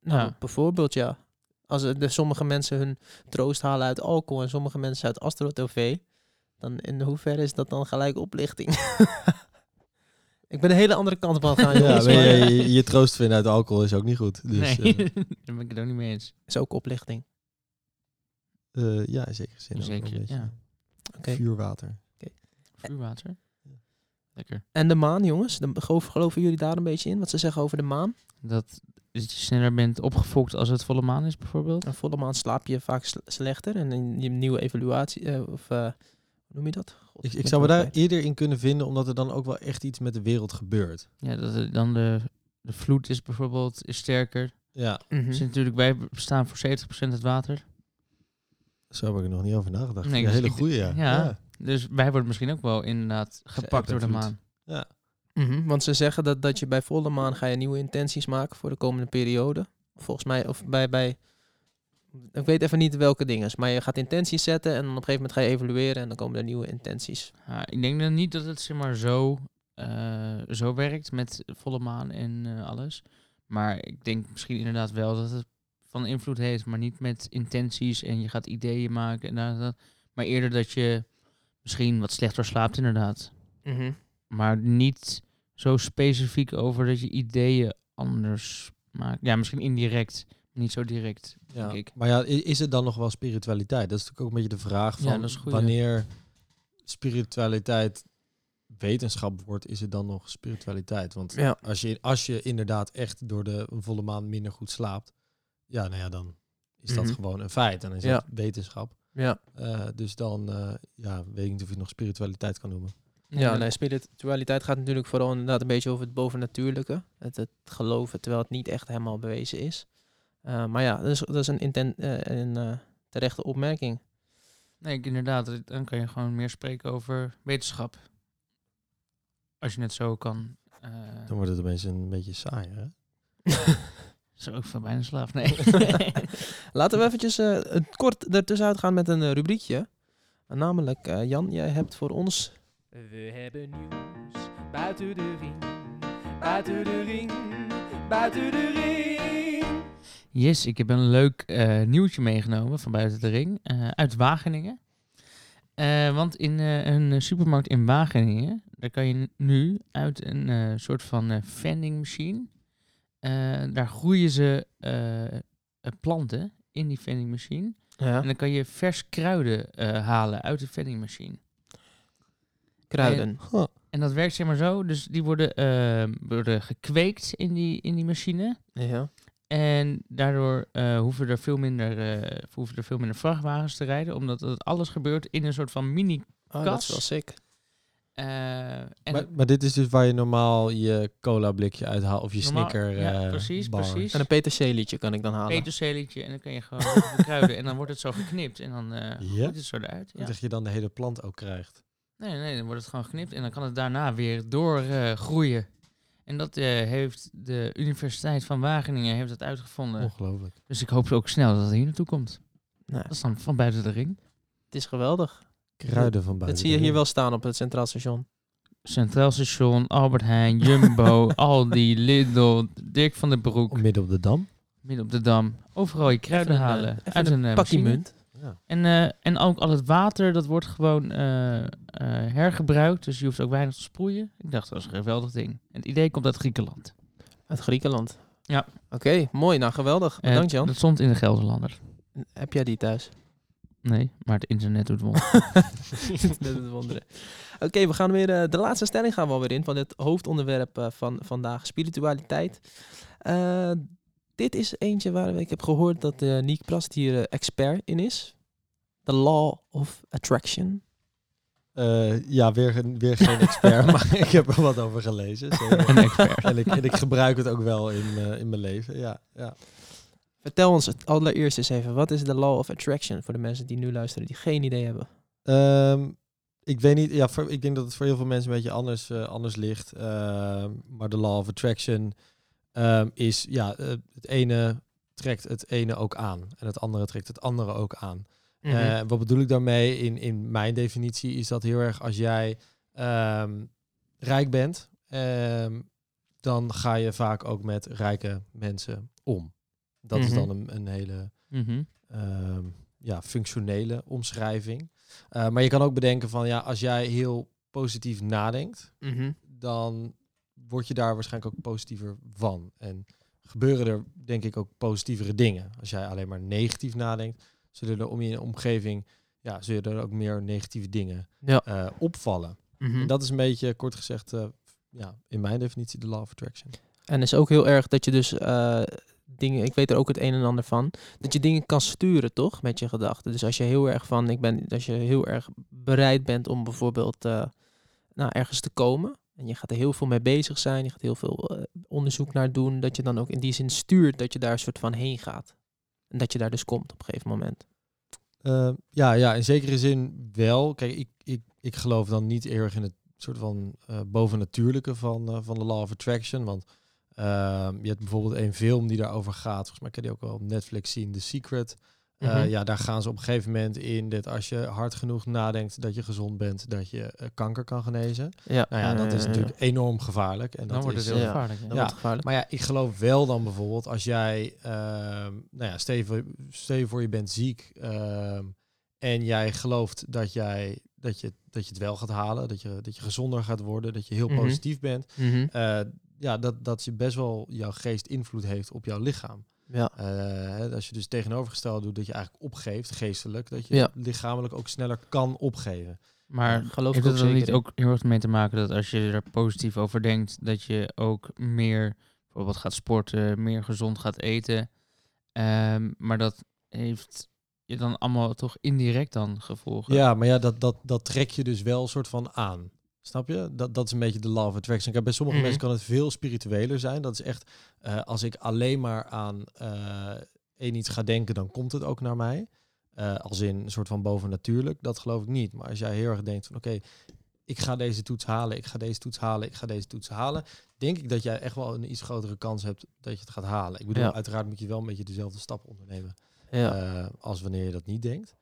Nou, Ja. bijvoorbeeld ja. Als er, de sommige mensen hun troost halen uit alcohol en sommige mensen uit Astro TV, dan in hoeverre is dat dan gelijk oplichting? ik ben een hele andere kant op aan het gaan, Ja, je, je, je troost vinden uit alcohol is ook niet goed. Dus, nee, eh, daar ben ik het ook niet mee eens. is ook oplichting. eh, ja, in zekere zin. Zeker, een beetje. ja. Oké. Vuurwater. Vuurwater. Ja. Lekker. En de maan, jongens, de, geloven jullie daar een beetje in? Wat ze zeggen over de maan? Dat je sneller bent opgefokt als het volle maan is, bijvoorbeeld. Een volle maan slaap je vaak sl- slechter. En in je nieuwe evaluatie, eh, of eh, hoe noem je dat? God, Ik, ik zou me het daar eerder in kunnen vinden, omdat er dan ook wel echt iets met de wereld gebeurt. Ja, dat het dan de, de vloed is bijvoorbeeld is sterker. Ja. Dus natuurlijk, wij bestaan voor 70% uit water. zo heb ik er nog niet over nagedacht. Nee, Een dus hele goeie, ja. ja. Dus wij worden misschien ook wel inderdaad gepakt door de maan. Mhm, Want ze zeggen dat, dat je bij volle maan ga je nieuwe intenties maken voor de komende periode. Volgens mij, of bij, bij, ik weet even niet welke dingen, maar je gaat intenties zetten en dan op een gegeven moment ga je evalueren en dan komen er nieuwe intenties. Ja, ik denk dan niet dat het zeg maar zo, eh, zo werkt met volle maan en eh, alles. Maar ik denk misschien inderdaad wel dat het van invloed heeft, maar niet met intenties en je gaat ideeën maken. En dat- maar eerder dat je misschien wat slechter slaapt inderdaad. Mhm. Maar niet zo specifiek over dat je ideeën anders maakt. Ja, misschien indirect, niet zo direct, Ja, denk ik. Maar ja, is het dan nog wel spiritualiteit? Dat is natuurlijk ook een beetje de vraag Ja, van wanneer spiritualiteit wetenschap wordt, is het dan nog spiritualiteit? Want Ja. als, je, als je inderdaad echt door de volle maan minder goed slaapt, ja, nou ja, dan is dat Mhm. gewoon een feit. En dan is Ja. dat wetenschap. Ja. Eh, dus dan eh, ja, weet ik niet of je het nog spiritualiteit kan noemen. Ja, nee, spiritualiteit gaat natuurlijk vooral inderdaad een beetje over het bovennatuurlijke. Het, het geloven, terwijl het niet echt helemaal bewezen is. Eh, maar ja, dat is, dat is een, inten- eh, een terechte opmerking. Nee, ik- inderdaad. Dan kan je gewoon meer spreken over wetenschap. Als je het zo kan. eh, Dan wordt het opeens een beetje saai, hè? zo ook van bijna slaaf. Nee. Laten we eventjes eh, het kort ertussenuit gaan met een eh, rubriekje. Uh, namelijk, eh, Jan, jij hebt voor ons... We hebben nieuws buiten de ring, buiten de ring, buiten de ring. yes, ik heb een leuk eh, nieuwtje meegenomen van buiten de ring. eh, uit Wageningen. Eh, want in eh, een eh, supermarkt in Wageningen, daar kan je nu uit een eh, soort van eh, vending machine. Eh, daar groeien ze eh, eh, planten in die vending machine. Ja, En dan kan je vers kruiden halen uit de vending machine. kruiden. En dat werkt zeg maar zo. Dus die worden, eh, worden gekweekt in die, in die machine. Ja. En daardoor hoeven, er veel minder, hoeven er veel minder vrachtwagens te rijden. Omdat het alles gebeurt in een soort van mini... Oh, dat is wel sick. Eh, en Maar, maar dit is dus waar je normaal je cola blikje uithaalt of je Normaal- snicker ja, eh, precies, bar. precies. En een peterchelietje kan ik dan halen. peterselietje. En dan kan je gewoon de kruiden. En dan wordt het zo geknipt. En dan eh Ja? groeit het zo eruit. Ja. Dat je dan de hele plant ook krijgt. Nee, nee, dan wordt het gewoon geknipt. En dan kan het daarna weer doorgroeien. groeien en dat eh, heeft de Universiteit van Wageningen heeft dat uitgevonden. Ongelooflijk. Dus ik hoop ook snel dat het hier naartoe komt. Nou, Dat is dan van buiten de ring. het is geweldig. Kruiden van buiten. Dat zie je hier wel staan op het Centraal Station. Centraal Station, Albert Heijn, Jumbo, Aldi, Lidl, Dirk van den Broek, Midden op de dam. midden op de Dam. Overal je kruiden Even een, halen eh, even uit een, eh, pakje munt. Ja. En, eh, en ook al het water, dat wordt gewoon eh, eh, hergebruikt. Dus je hoeft ook weinig te sproeien. Ik dacht, dat is een geweldig ding. En het idee komt uit Griekenland. Uit Griekenland. Ja. Oké, mooi. Nou, geweldig. Bedankt, Jan. Dat stond in de Gelderlander. Heb jij die thuis? Nee, maar het internet doet wonderen. dat is wonderen. Oké, we gaan weer. eh, de laatste stelling gaan we alweer in van het hoofdonderwerp eh, van vandaag: spiritualiteit. Eh, dit is eentje waar ik heb gehoord dat uh, Niek Prast hier expert in is. The Law of Attraction. Eh, ja, weer, geen- weer geen expert, maar ik heb er wat over gelezen. Een expert. en, ik, en ik gebruik het ook wel in, eh, in mijn leven. Ja, ja. Vertel ons het allereerst eens even: wat is de Law of Attraction voor de mensen die nu luisteren die geen idee hebben? Ehm, ik weet niet, ja, voor, ik denk dat het voor heel veel mensen een beetje anders, eh, anders ligt. Ehm, maar de law of attraction ehm, is, ja, eh, het ene trekt het ene ook aan. En het andere trekt het andere ook aan. Eh, wat bedoel ik daarmee? In, in mijn definitie is dat heel erg als jij rijk bent, dan ga je vaak ook met rijke mensen om. Dat is Mhm. dan een, een hele Mhm. ehm, ja, functionele omschrijving. Eh, maar je kan ook bedenken van ja, als jij heel positief nadenkt, Mhm. dan word je daar waarschijnlijk ook positiever van. En gebeuren er denk ik ook positievere dingen. Als jij alleen maar negatief nadenkt, zullen er om je omgeving, ja, zullen er ook meer negatieve dingen Ja. eh, opvallen. En dat is een beetje, kort gezegd, eh, ja, in mijn definitie de law of attraction. En is ook heel erg dat je dus dingen, ik weet er ook het een en ander van, dat je dingen kan sturen, toch? Met je gedachten. Dus als je heel erg van, ik ben, als je heel erg bereid bent om bijvoorbeeld eh, nou, ergens te komen. en je gaat er heel veel mee bezig zijn, je gaat heel veel eh, onderzoek naar doen, dat je dan ook in die zin stuurt dat je daar een soort van heen gaat. En dat je daar dus komt op een gegeven moment. Eh, ja, ja, in zekere zin wel. Kijk, ik, ik, ik geloof dan niet erg in het soort van eh, bovennatuurlijke van, van de Law of Attraction. Want ehm, je hebt bijvoorbeeld een film die daarover gaat. Volgens mij kan je die ook wel op Netflix zien, The Secret. Eh, Mhm. ja, daar gaan ze op een gegeven moment in dat als je hard genoeg nadenkt dat je gezond bent, dat je eh, kanker kan genezen. Ja, Nou ja, dat is eh, natuurlijk enorm gevaarlijk. En Dan dat wordt is, het heel ja. gevaarlijk. Ja. Ja. wordt gevaarlijk. maar ja, ik geloof wel dan bijvoorbeeld als jij, ehm, nou ja, stel je, voor, stel je voor je bent ziek ehm, en jij gelooft dat, jij, dat, je, dat je het wel gaat halen, dat je, dat je gezonder gaat worden, dat je heel Mhm. positief bent. Mhm. eh, ja, dat, dat je best wel jouw geest invloed heeft op jouw lichaam. Ja. Eh, hè, als je dus tegenovergesteld doet dat je eigenlijk opgeeft, geestelijk, dat je Ja. lichamelijk ook sneller kan opgeven. Maar geloof heeft ik het ook dan niet ook heel erg mee te maken dat als je er positief over denkt, dat je ook meer bijvoorbeeld gaat sporten, meer gezond gaat eten. Ehm, maar dat heeft je dan allemaal toch indirect dan gevolgen. Ja, maar ja, dat, dat, dat trek je dus wel soort van aan. Snap je? Dat, dat is een beetje de law of attraction. Kijk, bij sommige Mhm. mensen kan het veel spiritueler zijn. Dat is echt, eh, als ik alleen maar aan eh één iets ga denken, dan komt het ook naar mij. Eh, als in een soort van bovennatuurlijk. Dat geloof ik niet. Maar als jij heel erg denkt van, oké, ik ga deze toets halen, ik ga deze toets halen, ik ga deze toets halen. Denk ik dat jij echt wel een iets grotere kans hebt dat je het gaat halen. Ik bedoel, Ja. uiteraard moet je wel een beetje dezelfde stap ondernemen. Ja. Als wanneer je dat niet denkt.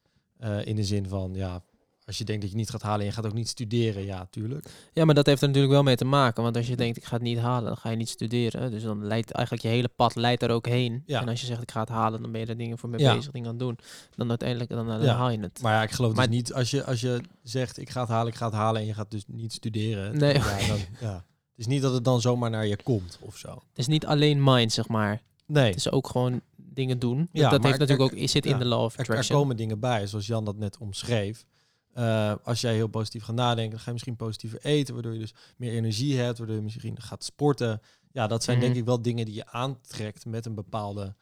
In de zin van, ja, als je denkt dat je niet gaat halen en je gaat ook niet studeren, ja, tuurlijk. ja, maar dat heeft er natuurlijk wel mee te maken. Want als je denkt, ik ga het niet halen, dan ga je niet studeren. Dus dan leidt eigenlijk je hele pad leidt daar ook heen. Ja. En als je zegt, ik ga het halen, dan ben je er dingen voor mee Ja. bezig, dingen aan het doen. Dan uiteindelijk, dan, dan Ja. haal je het. Maar ja, ik geloof Maar- dus niet, als je, als je zegt, ik ga het halen, ik ga het halen en je gaat dus niet studeren. Nee. Ja, dan, ja. Het is niet dat het dan zomaar naar je komt of zo. Het is niet alleen mind, zeg maar. Nee, Het is ook gewoon dingen doen. Ja, dat heeft natuurlijk er- ook, zit in de law of er, er attraction. komen dingen bij, zoals Jan dat net omschreef. Eh, als jij heel positief gaat nadenken, dan ga je misschien positiever eten, waardoor je dus meer energie hebt, waardoor je misschien gaat sporten. Ja, dat zijn Mhm. denk ik wel dingen die je aantrekt met een bepaalde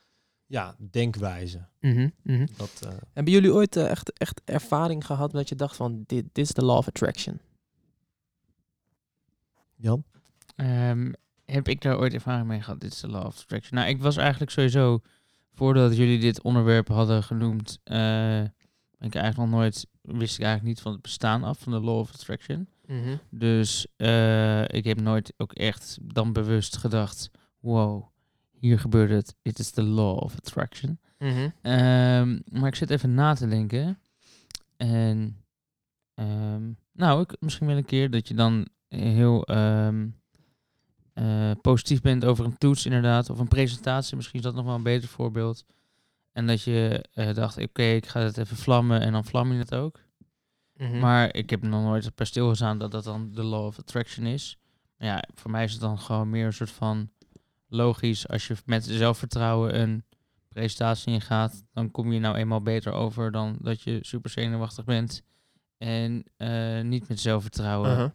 ja, denkwijze. Mhm, mhm. Dat, eh, Hebben jullie ooit eh, echt, echt ervaring gehad dat je dacht van, dit, dit is de law of attraction? Jan? Ehm, heb ik daar ooit ervaring mee gehad? Dit is de Law of Attraction. Nou, ik was eigenlijk sowieso, voordat jullie dit onderwerp hadden genoemd, eh, ben ik eigenlijk nog nooit, wist ik eigenlijk niet van het bestaan af van de Law of Attraction. Mhm. Dus eh, ik heb nooit ook echt dan bewust gedacht, wow, hier gebeurt het. Dit is de Law of Attraction. Mhm. Ehm, maar ik zit even na te denken. En ehm, nou, ik, misschien wel een keer dat je dan heel ehm, eh, positief bent over een toets inderdaad. Of een presentatie, misschien is dat nog wel een beter voorbeeld. En dat je eh, dacht, oké, ik ga het even vlammen en dan vlam je het ook. Mhm. Maar ik heb nog nooit bij stilgestaan dat dat dan de law of attraction is. Maar ja, voor mij is het dan gewoon meer een soort van logisch. Als je met zelfvertrouwen een presentatie ingaat, dan kom je nou eenmaal beter over dan dat je super zenuwachtig bent. En eh, niet met zelfvertrouwen Uh-huh.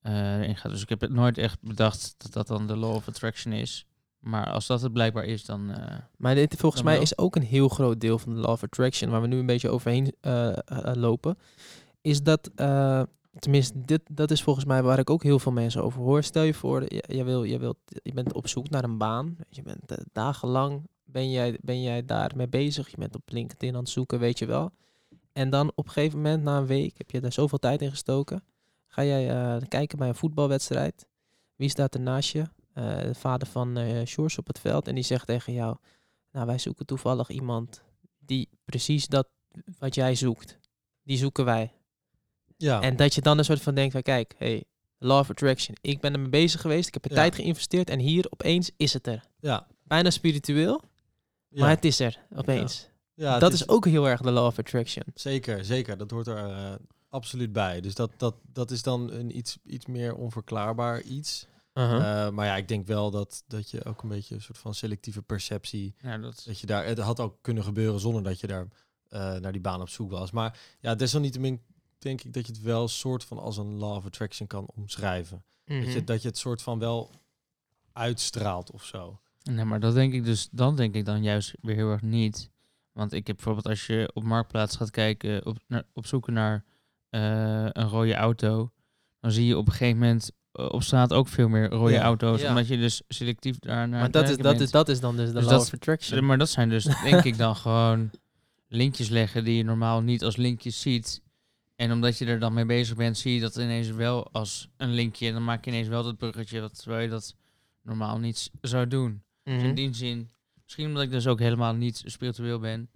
eh, erin gaat. Dus ik heb het nooit echt bedacht dat dat dan de law of attraction is. Maar als dat het blijkbaar is, dan... eh, Maar dit volgens mij wel. is ook een heel groot deel van de law of attraction, waar we nu een beetje overheen eh, eh, lopen, is dat, tenminste, dit, dat is volgens mij waar ik ook heel veel mensen over hoor. Stel je voor, je, je, wil, je, wilt, je bent op zoek naar een baan, je bent dagenlang, ben jij, ben jij daarmee bezig, je bent op LinkedIn aan het zoeken, weet je wel. En dan op een gegeven moment, na een week, heb je daar zoveel tijd in gestoken, ga jij kijken bij een voetbalwedstrijd. Wie staat er naast je? Eh, de vader van Sjors op het veld. En die zegt tegen jou, nou wij zoeken toevallig iemand die precies dat wat jij zoekt. Die zoeken wij. Ja, En dat je dan een soort van denkt van kijk, hey, law of attraction. Ik ben ermee bezig geweest, ik heb er Ja. tijd geïnvesteerd en hier opeens is het er. ja, Bijna spiritueel, ja. maar het is er opeens. ja, dat is ook heel erg de law of attraction. Zeker, zeker. Dat hoort er eh, absoluut bij. Dus dat, dat, dat is dan een iets, iets meer onverklaarbaar iets. Uh-huh. Eh, maar ja, ik denk wel dat, dat je ook een beetje een soort van selectieve perceptie... ja, dat Dat je daar, het had ook kunnen gebeuren zonder dat je daar eh, naar die baan op zoek was. Maar ja, desalniettemin denk ik dat je het wel soort van als een law of attraction kan omschrijven. Dat, Mhm. je, dat je het soort van wel uitstraalt of zo. Nee, maar dat denk ik dus, dan denk ik dan juist weer heel erg niet. Want ik heb bijvoorbeeld als je op Marktplaats gaat kijken, op, naar, op zoeken naar eh, een rode auto, dan zie je op een gegeven moment op straat ook veel meer rode Ja. auto's. Ja. omdat je dus selectief daar naar Maar dat is, dat, bent. is, dat is dan dus de Dus law dat- of attraction. Maar dat zijn dus denk ik dan gewoon linkjes leggen die je normaal niet als linkjes ziet. En omdat je er dan mee bezig bent, zie je dat ineens wel als een linkje. En dan maak je ineens wel dat bruggetje, wat, terwijl je dat normaal niet zou doen. Dus Mhm. in die zin, misschien omdat ik dus ook helemaal niet spiritueel ben.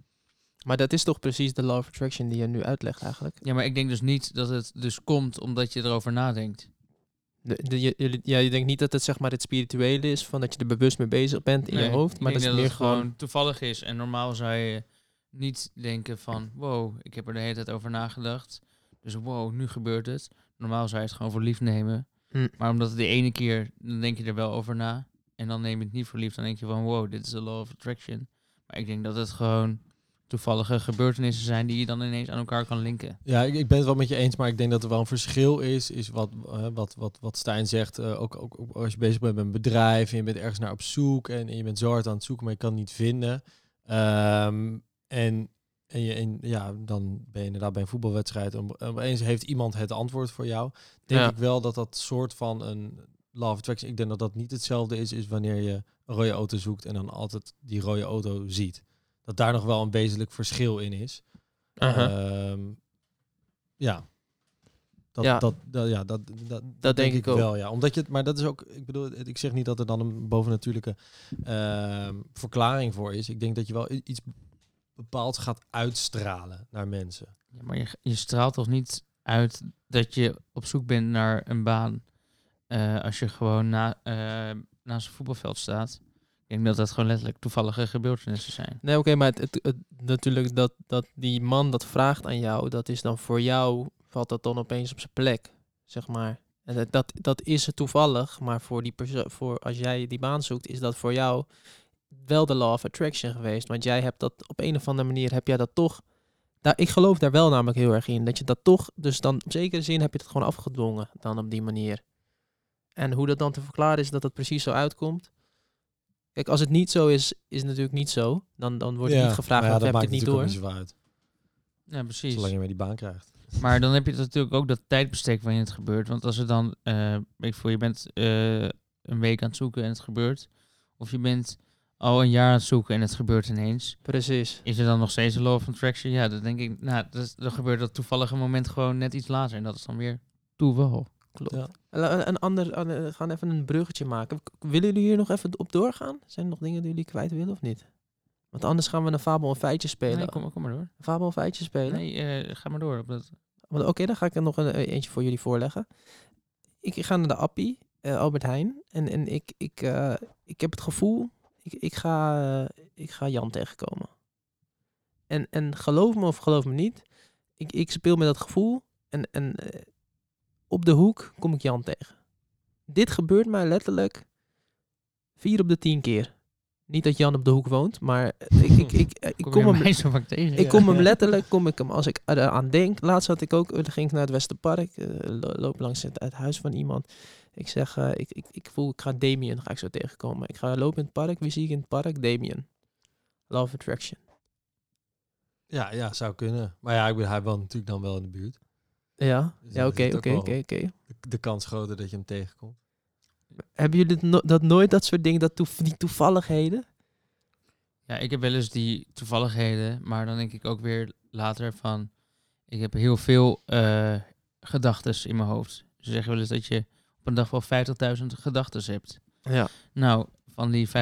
Maar dat is toch precies de law of attraction die je nu uitlegt eigenlijk? Ja, maar ik denk dus niet dat het dus komt omdat je erover nadenkt. De, de, je, ja, je denkt niet dat het zeg maar het spirituele is, van dat je er bewust mee bezig bent in Nee, je hoofd, maar dat is meer het gewoon... toevallig is. En normaal zou je niet denken van, wow, ik heb er de hele tijd over nagedacht. Dus wow, nu gebeurt het. Normaal zou je het gewoon voor lief nemen. Hm. Maar omdat het de ene keer, dan denk je er wel over na. En dan neem je het niet voor lief. Dan denk je van, wow, dit is de law of attraction. Maar ik denk dat het gewoon toevallige gebeurtenissen zijn die je dan ineens aan elkaar kan linken. Ja, ik, ik ben het wel met je eens, maar ik denk dat er wel een verschil is. Is wat, eh, wat, wat, wat Stijn zegt. eh, ook, ook, ook als je bezig bent met een bedrijf en je bent ergens naar op zoek en, en je bent zo hard aan het zoeken, maar je kan het niet vinden. Ehm, en en, je, en ja, dan ben je inderdaad bij een voetbalwedstrijd en op- opeens heeft iemand het antwoord voor jou. Denk Ja. ik wel dat dat soort van een of attraction, ik denk dat dat niet hetzelfde is, is wanneer je een rode auto zoekt en dan altijd die rode auto ziet. Dat daar nog wel een wezenlijk verschil in is. Ehm, ja. Dat, Ja. Dat, dat, ja, dat, dat, dat, denk ik ook. wel. Ja. Omdat je het, maar dat is ook, ik bedoel, ik zeg niet dat er dan een bovennatuurlijke ehm, verklaring voor is. Ik denk dat je wel iets bepaald gaat uitstralen naar mensen. Ja, maar je, je straalt toch niet uit dat je op zoek bent naar een baan eh, als je gewoon na, eh, naast een voetbalveld staat. Ik denk dat dat gewoon letterlijk toevallige gebeurtenissen zijn. Nee, oké, maar het, het, natuurlijk dat, dat die man dat vraagt aan jou, dat is dan voor jou, valt dat dan opeens op zijn plek, zeg maar. En dat, dat, dat is het toevallig, maar voor die persoon, voor als jij die baan zoekt, is dat voor jou wel de law of attraction geweest. Want jij hebt dat op een of andere manier, heb jij dat toch, ik geloof daar wel namelijk heel erg in, dat je dat toch, dus dan op zekere zin heb je het gewoon afgedwongen dan op die manier. En hoe dat dan te verklaren is dat het precies zo uitkomt. Kijk, als het niet zo is, is het natuurlijk niet zo. Dan, dan wordt Ja, niet gevraagd ja, of dat heb je maakt het niet door. natuurlijk ook niet zoveel uit. Ja, precies. Zolang je maar die baan krijgt. Maar dan heb je natuurlijk ook dat tijdbestek waarin het gebeurt. Want als er dan, eh weet ik voor, je bent eh, een week aan het zoeken en het gebeurt. Of je bent al een jaar aan het zoeken en het gebeurt ineens. Precies. Is er dan nog steeds een law of attraction? Ja, dan denk ik, nou, dat dan gebeurt dat toevallige moment gewoon net iets later. En dat is dan weer toeval. Klopt. Ja. Een, ander, een- we gaan even een bruggetje maken. Willen jullie hier nog even op doorgaan? Zijn er nog dingen die jullie kwijt willen of niet? Want anders gaan we een fabel en feitje spelen. Nee, kom, kom maar door. Een fabel en feitje spelen? Nee, eh, ga maar door. Op dat, Oké, dan ga ik er nog een, eh, eentje voor jullie voorleggen. Ik ga naar de Appie, eh, Albert Heijn. En, en ik, ik, eh, ik heb het gevoel, ik, ik, ga, eh, ik ga Jan tegenkomen. En, en geloof me of geloof me niet, ik, ik speel met dat gevoel. En, en eh, op de hoek kom ik Jan tegen. Dit gebeurt mij letterlijk vier op de tien keer. Niet dat Jan op de hoek woont, maar ik, ik, ik, ik kom, hem zo vaak tegen. ik kom hem letterlijk, kom ik hem als ik eraan denk. Laatst had ik ook, eh, ging ik naar het Westerpark, eh, lo- loop langs het, het huis van iemand. Ik zeg, eh, ik, ik, ik voel, ik ga Damien, ga ik zo tegenkomen. Ik ga lopen in het park, wie zie ik in het park? Damien. Love Attraction. Ja, ja, zou kunnen. Maar ja, ik bedoel, hij woont natuurlijk dan wel in de buurt. Ja, Dus ja oké, oké, oké, oké. De, kans groter dat je hem tegenkomt. Hebben jullie no- dat nooit, dat soort dingen, dat toef- die toevalligheden? Ja, ik heb wel eens die toevalligheden, maar dan denk ik ook weer later van, ik heb heel veel eh gedachten in mijn hoofd. Ze zeggen wel eens dat je op een dag wel 50.000 gedachten hebt. Ja. Nou, van die 50.000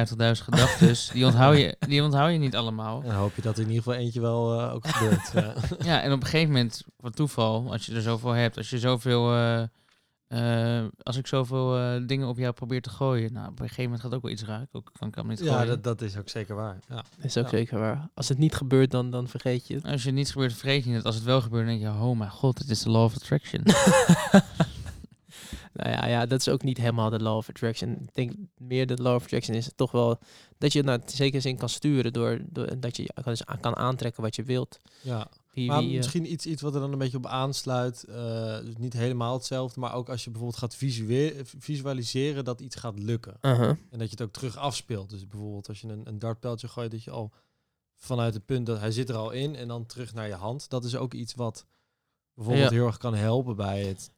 gedachten, die, onthoud je, die onthoud je niet allemaal. En dan hoop je dat er in ieder geval eentje wel eh, ook gebeurt. ja. Ja, en op een gegeven moment, voor toeval, als je er zoveel hebt, als je zoveel, eh, eh, als ik zoveel eh, dingen op jou probeer te gooien, nou, op een gegeven moment gaat ook wel iets raken. Ook kan ik hem niet ja, gooien. dat, dat is ook zeker waar. Ja. Is ook Ja. zeker waar. Als het niet gebeurt, dan, dan vergeet je het. Als je het niet gebeurt, vergeet je het. Als het wel gebeurt, dan denk je, oh mijn god, het is de law of attraction. nou ja, ja, dat is ook niet helemaal de law of attraction. Ik denk meer de law of attraction is toch wel dat je het naar zekere zin kan sturen door, door dat je kan, dus kan aantrekken wat je wilt. ja. Wie, Maar wie, eh, misschien iets, iets wat er dan een beetje op aansluit. eh, dus niet helemaal hetzelfde, maar ook als je bijvoorbeeld gaat visualiseren dat iets gaat lukken. uh-huh. En dat je het ook terug afspeelt. Dus bijvoorbeeld als je een, een dartpijltje gooit, dat je al vanuit het punt dat hij zit er al in en dan terug naar je hand. Dat is ook iets wat bijvoorbeeld Ja. heel erg kan helpen bij het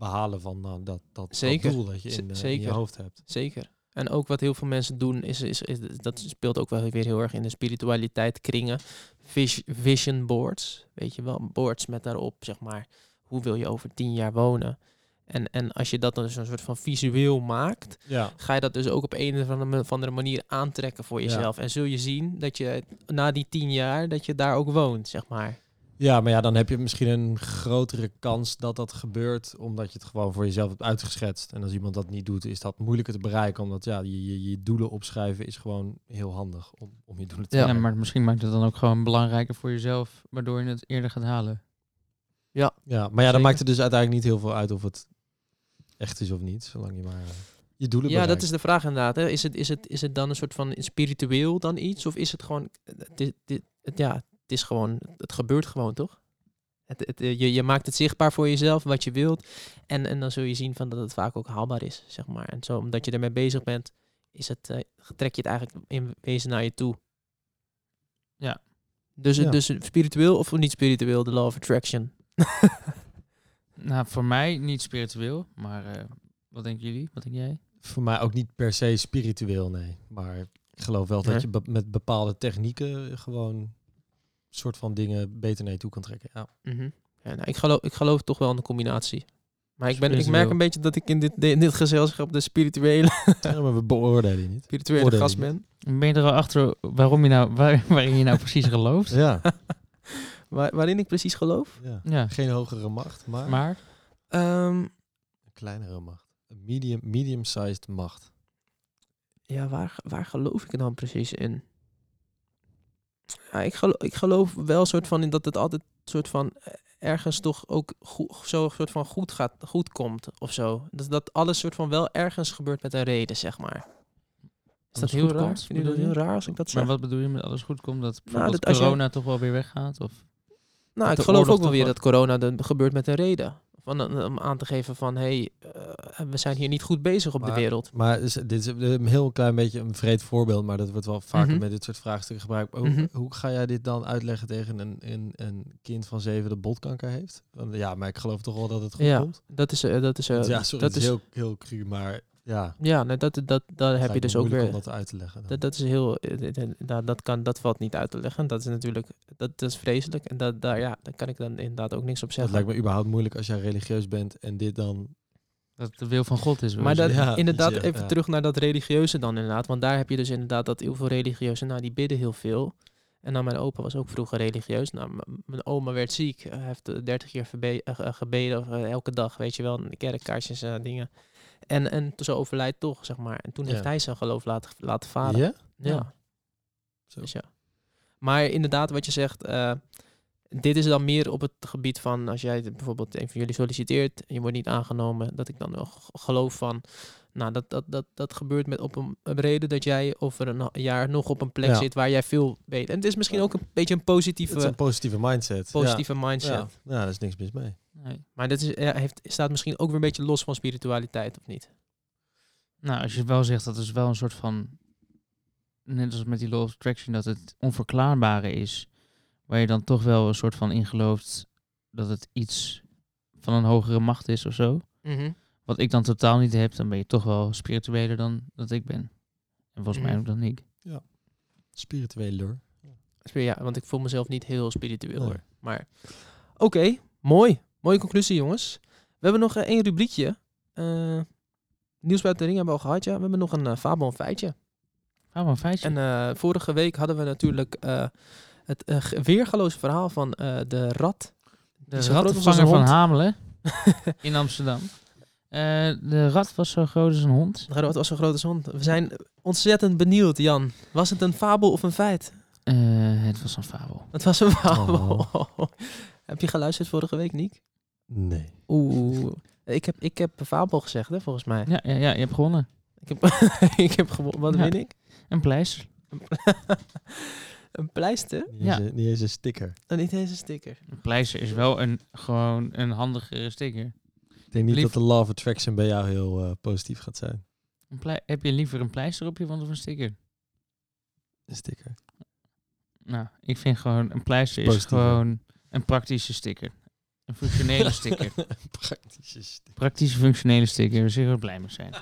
behalen van nou, dat, dat, dat Zeker. doel dat je in, eh, in zeker. je hoofd hebt. Zeker. En ook wat heel veel mensen doen, is, is, is, dat speelt ook wel weer heel erg in de spiritualiteit kringen. Vis- vision boards, weet je wel, boards met daarop, zeg maar, hoe wil je over tien jaar wonen? En, en als je dat dan dus een soort van visueel maakt, Ja. ga je dat dus ook op een of andere- manier aantrekken voor Ja. jezelf. En zul je zien dat je na die tien jaar, dat je daar ook woont, zeg maar. Ja, maar ja, dan heb je misschien een grotere kans dat dat gebeurt, omdat je het gewoon voor jezelf hebt uitgeschetst. En als iemand dat niet doet, is dat moeilijker te bereiken, omdat ja, je, je, je doelen opschrijven is gewoon heel handig om, om je doelen te Ja, bereiken. maar misschien maakt het dan ook gewoon belangrijker voor jezelf, waardoor je het eerder gaat halen. Ja, maar ja, Zeker. dan maakt het dus uiteindelijk niet heel veel uit of het echt is of niet, zolang je maar eh, je doelen Ja, dat is de vraag inderdaad. Hè. Is, het, is, het, is het dan een soort van spiritueel dan iets? Of is het gewoon, dit, dit, het, ja, het is gewoon, het gebeurt gewoon toch? Het, het, eh, je, je maakt het zichtbaar voor jezelf, wat je wilt. En, en dan zul je zien van dat het vaak ook haalbaar is, zeg maar. En zo, omdat je ermee bezig bent, is het, eh, trek je het eigenlijk in wezen naar je toe. Ja. Dus, Ja. dus spiritueel of niet spiritueel, de law of attraction? Nou, voor mij niet spiritueel, maar eh, wat denken jullie? Wat denk jij? Voor mij ook niet per se spiritueel, nee. Maar ik geloof wel dat je be- met bepaalde technieken gewoon soort van dingen beter naar je toe kan trekken. Ja. Mhm. ja, nou, ik, geloof, ik geloof toch wel in de combinatie. Maar ik, ben, ik merk een beetje dat ik in dit, in dit gezelschap de spirituele, Ja, maar we beoordelen je niet. spirituele Oordeel je gast ben. Ben je er al achter waarom je nou, waar, waarin je nou precies gelooft? Ja. Waar, waarin ik precies geloof. ja. Ja, Geen hogere macht, maar, maar Ehm, een kleinere macht. Een medium, medium-sized macht. ja, waar, waar geloof ik dan precies in? Ja, ik, geloof, ik geloof wel soort van in dat het altijd soort van eh, ergens toch ook goed, zo soort van goed gaat, goed komt of zo. Dat, dat alles soort van wel ergens gebeurt met een reden, zeg maar. Is dat heel raar? komt, Vind je dat heel raar als ik dat zeg? maar wat bedoel je met alles goed komt? Dat je- corona toch wel weer weggaat? Of? Nou, ik geloof ook wel weer dat corona de, gebeurt met een reden. Van, eh, om aan te geven van, hé, hey, eh, we zijn hier niet goed bezig op de wereld. Maar is, dit is een heel klein beetje een vreed voorbeeld, maar dat wordt wel vaker Mhm. met dit soort vraagstukken gebruikt. Hoe, Mhm. hoe ga jij dit dan uitleggen tegen een, een, een kind van zeven dat botkanker heeft? Want ja, maar ik geloof toch wel dat het goed Ja, komt. dat is, eh, dat is, ja, sorry, dat is, heel, heel cru, maar ja. ja, nee, dat, dat, daar heb je dus ook weer, om dat uit te leggen. dan. dat, dat is heel, eh, dit- dit- dat, dat kan, dat valt niet uit te leggen. Dat is natuurlijk, dat, dat is vreselijk. En dat, daar, ja, daar kan ik dan inderdaad ook niks op Het zeggen. lijkt me überhaupt moeilijk als jij religieus bent en dit dan... Dat het de wil van God is. Maar dat. Ja, inderdaad, ja, even ja. terug naar dat religieuze dan inderdaad. Want daar heb je dus inderdaad dat heel veel religieuzen, nou die bidden heel veel. En dan mijn opa was ook vroeger religieus. Nou, mijn oma werd ziek. Hij heeft eh, 30 keer verbe- eh, gebeden eh, elke dag, weet je wel. in de Kerkkaarsjes, eh, dingen. En, en toen zo overlijdt toch, zeg maar. En toen Ja. heeft hij zijn geloof laten, laten varen. Ja? Ja. Zo. Dus ja. Maar inderdaad, wat je zegt, eh, dit is dan meer op het gebied van als jij bijvoorbeeld een van jullie solliciteert en je wordt niet aangenomen, dat ik dan wel geloof van, nou, dat, dat, dat, dat gebeurt met op een, een reden dat jij over een jaar nog op een plek Ja. zit waar jij veel weet. En het is misschien ook een beetje een positieve, Het is een positieve mindset. Ja. positieve mindset. Ja. ja, daar is niks mis mee. Nee. Maar dat is, ja, heeft, staat misschien ook weer een beetje los van spiritualiteit, of niet? Nou, als je wel zegt dat is wel een soort van, net als met die law of attraction, dat het onverklaarbare is, waar je dan toch wel een soort van in gelooft dat het iets van een hogere macht is of zo. Wat ik dan totaal niet heb, dan ben je toch wel spiritueler dan dat ik ben. En volgens mij Mhm. ook dan ik. Spirituele lure. Ja, want ik voel mezelf niet heel spiritueel Nee. hoor. Maar oké, mooi. Mooie conclusie jongens. We hebben nog eh, één rubriekje. Eh, nieuws buiten de ring hebben we al gehad, ja. We hebben nog een uh, fabel en feitje. Maar een feitje. En eh, vorige week hadden we natuurlijk eh, het weergaloze verhaal van eh, de rat. de rattenvanger een van hond. Hamelen in Amsterdam. Eh, de rat was zo groot als een hond. De rat was zo groot als hond. We zijn ontzettend benieuwd, Jan. Was het een fabel of een feit? Eh, het was een fabel. Het was een fabel. Heb je geluisterd vorige week, Niek? Nee. Oeh. Ik heb, ik heb een fabel gezegd, hè, volgens mij. Ja, ja, ja je hebt gewonnen. Ik heb, ik heb gewonnen. Wat Ja. win ik? Een pleister. een pleister? Niet, Ja. eens, niet eens een sticker. En niet eens een sticker. Een pleister is wel een, gewoon een handigere sticker. Ik denk niet Lief- dat de law of attraction bij jou heel eh, positief gaat zijn. Een plei- heb je liever een pleister op je wand of een sticker? Een sticker. Nou, ik vind gewoon een pleister is gewoon een praktische sticker. Een functionele sticker. Praktische sticker. Praktische functionele sticker. Daar zullen we blij mee zijn.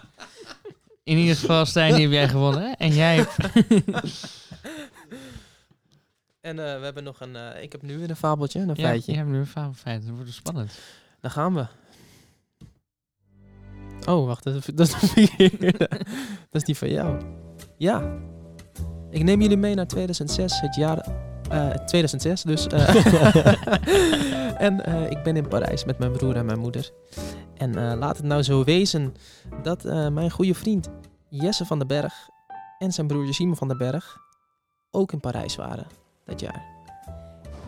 In ieder geval, Stijn, die heb jij gewonnen. hè? En jij hebt... En eh, we hebben nog een... eh, ik heb nu weer een fabeltje, een Ja, feitje. je hebt nu een fabelfeit. Dat wordt spannend. Daar gaan we. Oh, wacht. Dat is, dat is de verkeerde. dat is die van jou. Ja. Ik neem jullie mee naar 2006, het jaar... eh 2006 dus. eh. en eh, ik ben in Parijs met mijn broer en mijn moeder. En eh, laat het nou zo wezen dat eh, mijn goede vriend Jesse van den Berg en zijn broertje Simon van den Berg ook in Parijs waren dat jaar.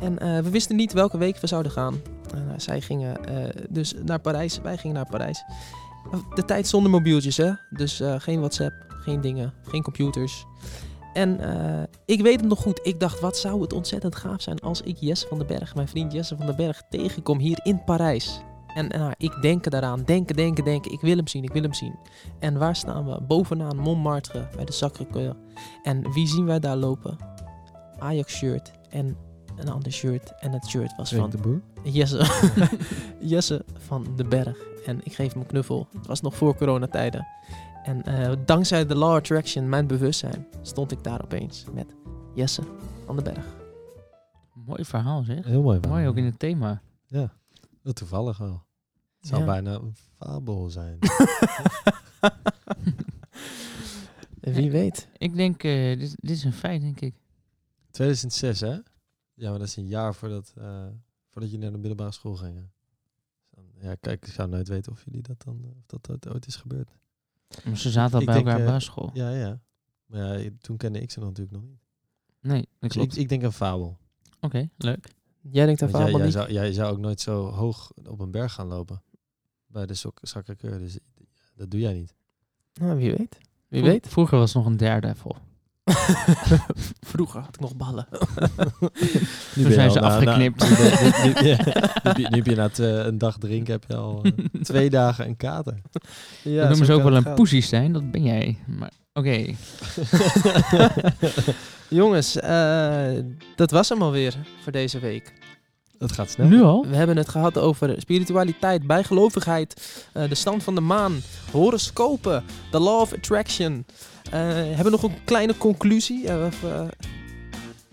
En eh, we wisten niet welke week we zouden gaan. Eh, zij gingen eh, dus naar Parijs, wij gingen naar Parijs. De tijd zonder mobieltjes, hè? Dus eh, geen WhatsApp, geen dingen, geen computers. En eh, ik weet het nog goed. Ik dacht, wat zou het ontzettend gaaf zijn als ik Jesse van den Berg, mijn vriend Jesse van den Berg, tegenkom hier in Parijs. En, nou, ik denk daaraan, denken, denken, denken. Ik wil hem zien, ik wil hem zien. En waar staan we? Bovenaan Montmartre bij de Sacré-Cœur. En wie zien wij daar lopen? Ajax shirt en een ander shirt. En het shirt was van de Boer. Jesse. Jesse van den Berg. En ik geef hem een knuffel. Het was nog voor coronatijden. En eh, dankzij de Law Attraction, mijn bewustzijn, stond ik daar opeens met Jesse van den Berg. Mooi verhaal, zeg. Heel mooi. Mooi ook in het thema. Ja, heel toevallig wel. Het zou Ja. bijna een fabel zijn. Wie weet. Ik denk, eh, dit, dit is een feit, denk ik. 2006, hè? Ja, maar dat is een jaar voordat, eh, voordat je naar de middelbare school ging. hè? Dan- Ja, kijk, ik zou nooit weten of jullie dat dan, of dat ooit- ooit is gebeurd. Maar ze zaten al Ik bij denk, elkaar op eh, basisschool. Ja, ja. Maar ja, toen kende ik ze natuurlijk nog niet. Nee, dat Dus klopt. ik, ik denk een fabel. Oké, leuk. Jij denkt aan Want jij, Fabel jij, niet? zou, jij zou ook nooit zo hoog op een berg gaan lopen. Bij de sok- Sacré-Cœur. Dus dat doe jij niet. Nou, wie weet. Wie weet. Vroeger was het nog een daredevil. Vroeger had ik nog ballen. Nu Toen zijn ze afgeknipt. nu, ben- nu- nu- ja, nu heb je- nu heb je na een dag drinken heb je al eh, twee dagen een kater. Ja, dat noemen ze zo ook wel een gaan. poesie zijn. Dat ben jij. Maar oké. Jongens, eh, dat was hem alweer voor deze week. Dat gaat snel. Nu al? We hebben het gehad over spiritualiteit, bijgelovigheid, eh, de stand van de maan, horoscopen, the law of attraction. Eh, hebben we nog een kleine conclusie? Eh, of, eh,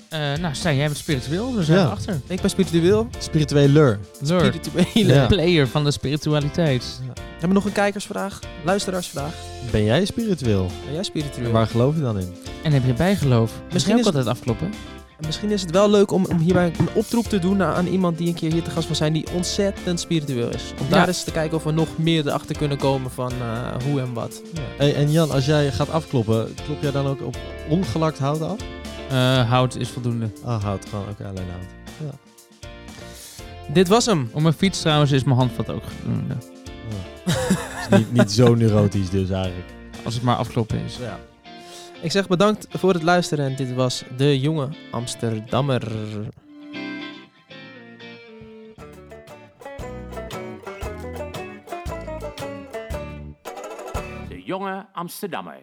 Eh, nou, Stijn, jij bent spiritueel, dus Ja. ja. achter. ik ben spiritueel. Spirituele leur. Lord, Spirituele. Ja. player van de spiritualiteit. Hebben we nog een kijkersvraag? Luisteraarsvraag? Ben jij spiritueel? Ben jij spiritueel? En waar geloof je dan in? En heb je bijgeloof? Misschien Misschien ook is- altijd afkloppen. En Misschien is het wel leuk om, om hierbij een oproep te doen naar, aan iemand die een keer hier te gast wil zijn die ontzettend spiritueel is. Om daar Ja. eens te kijken of we nog meer erachter kunnen komen van eh, hoe en wat. Hey, en Jan, als jij gaat afkloppen, klop jij dan ook op ongelakt hout af? Eh, hout is voldoende. Ah, hout gewoon. Oké, alleen hout. Dit was hem. Op mijn fiets trouwens is mijn handvat ook voldoende. Is niet, niet zo neurotisch dus eigenlijk. Als het maar afkloppen is. Ja. Ik zeg bedankt voor het luisteren en dit was De Jonge Amsterdammer. De jonge Amsterdammer.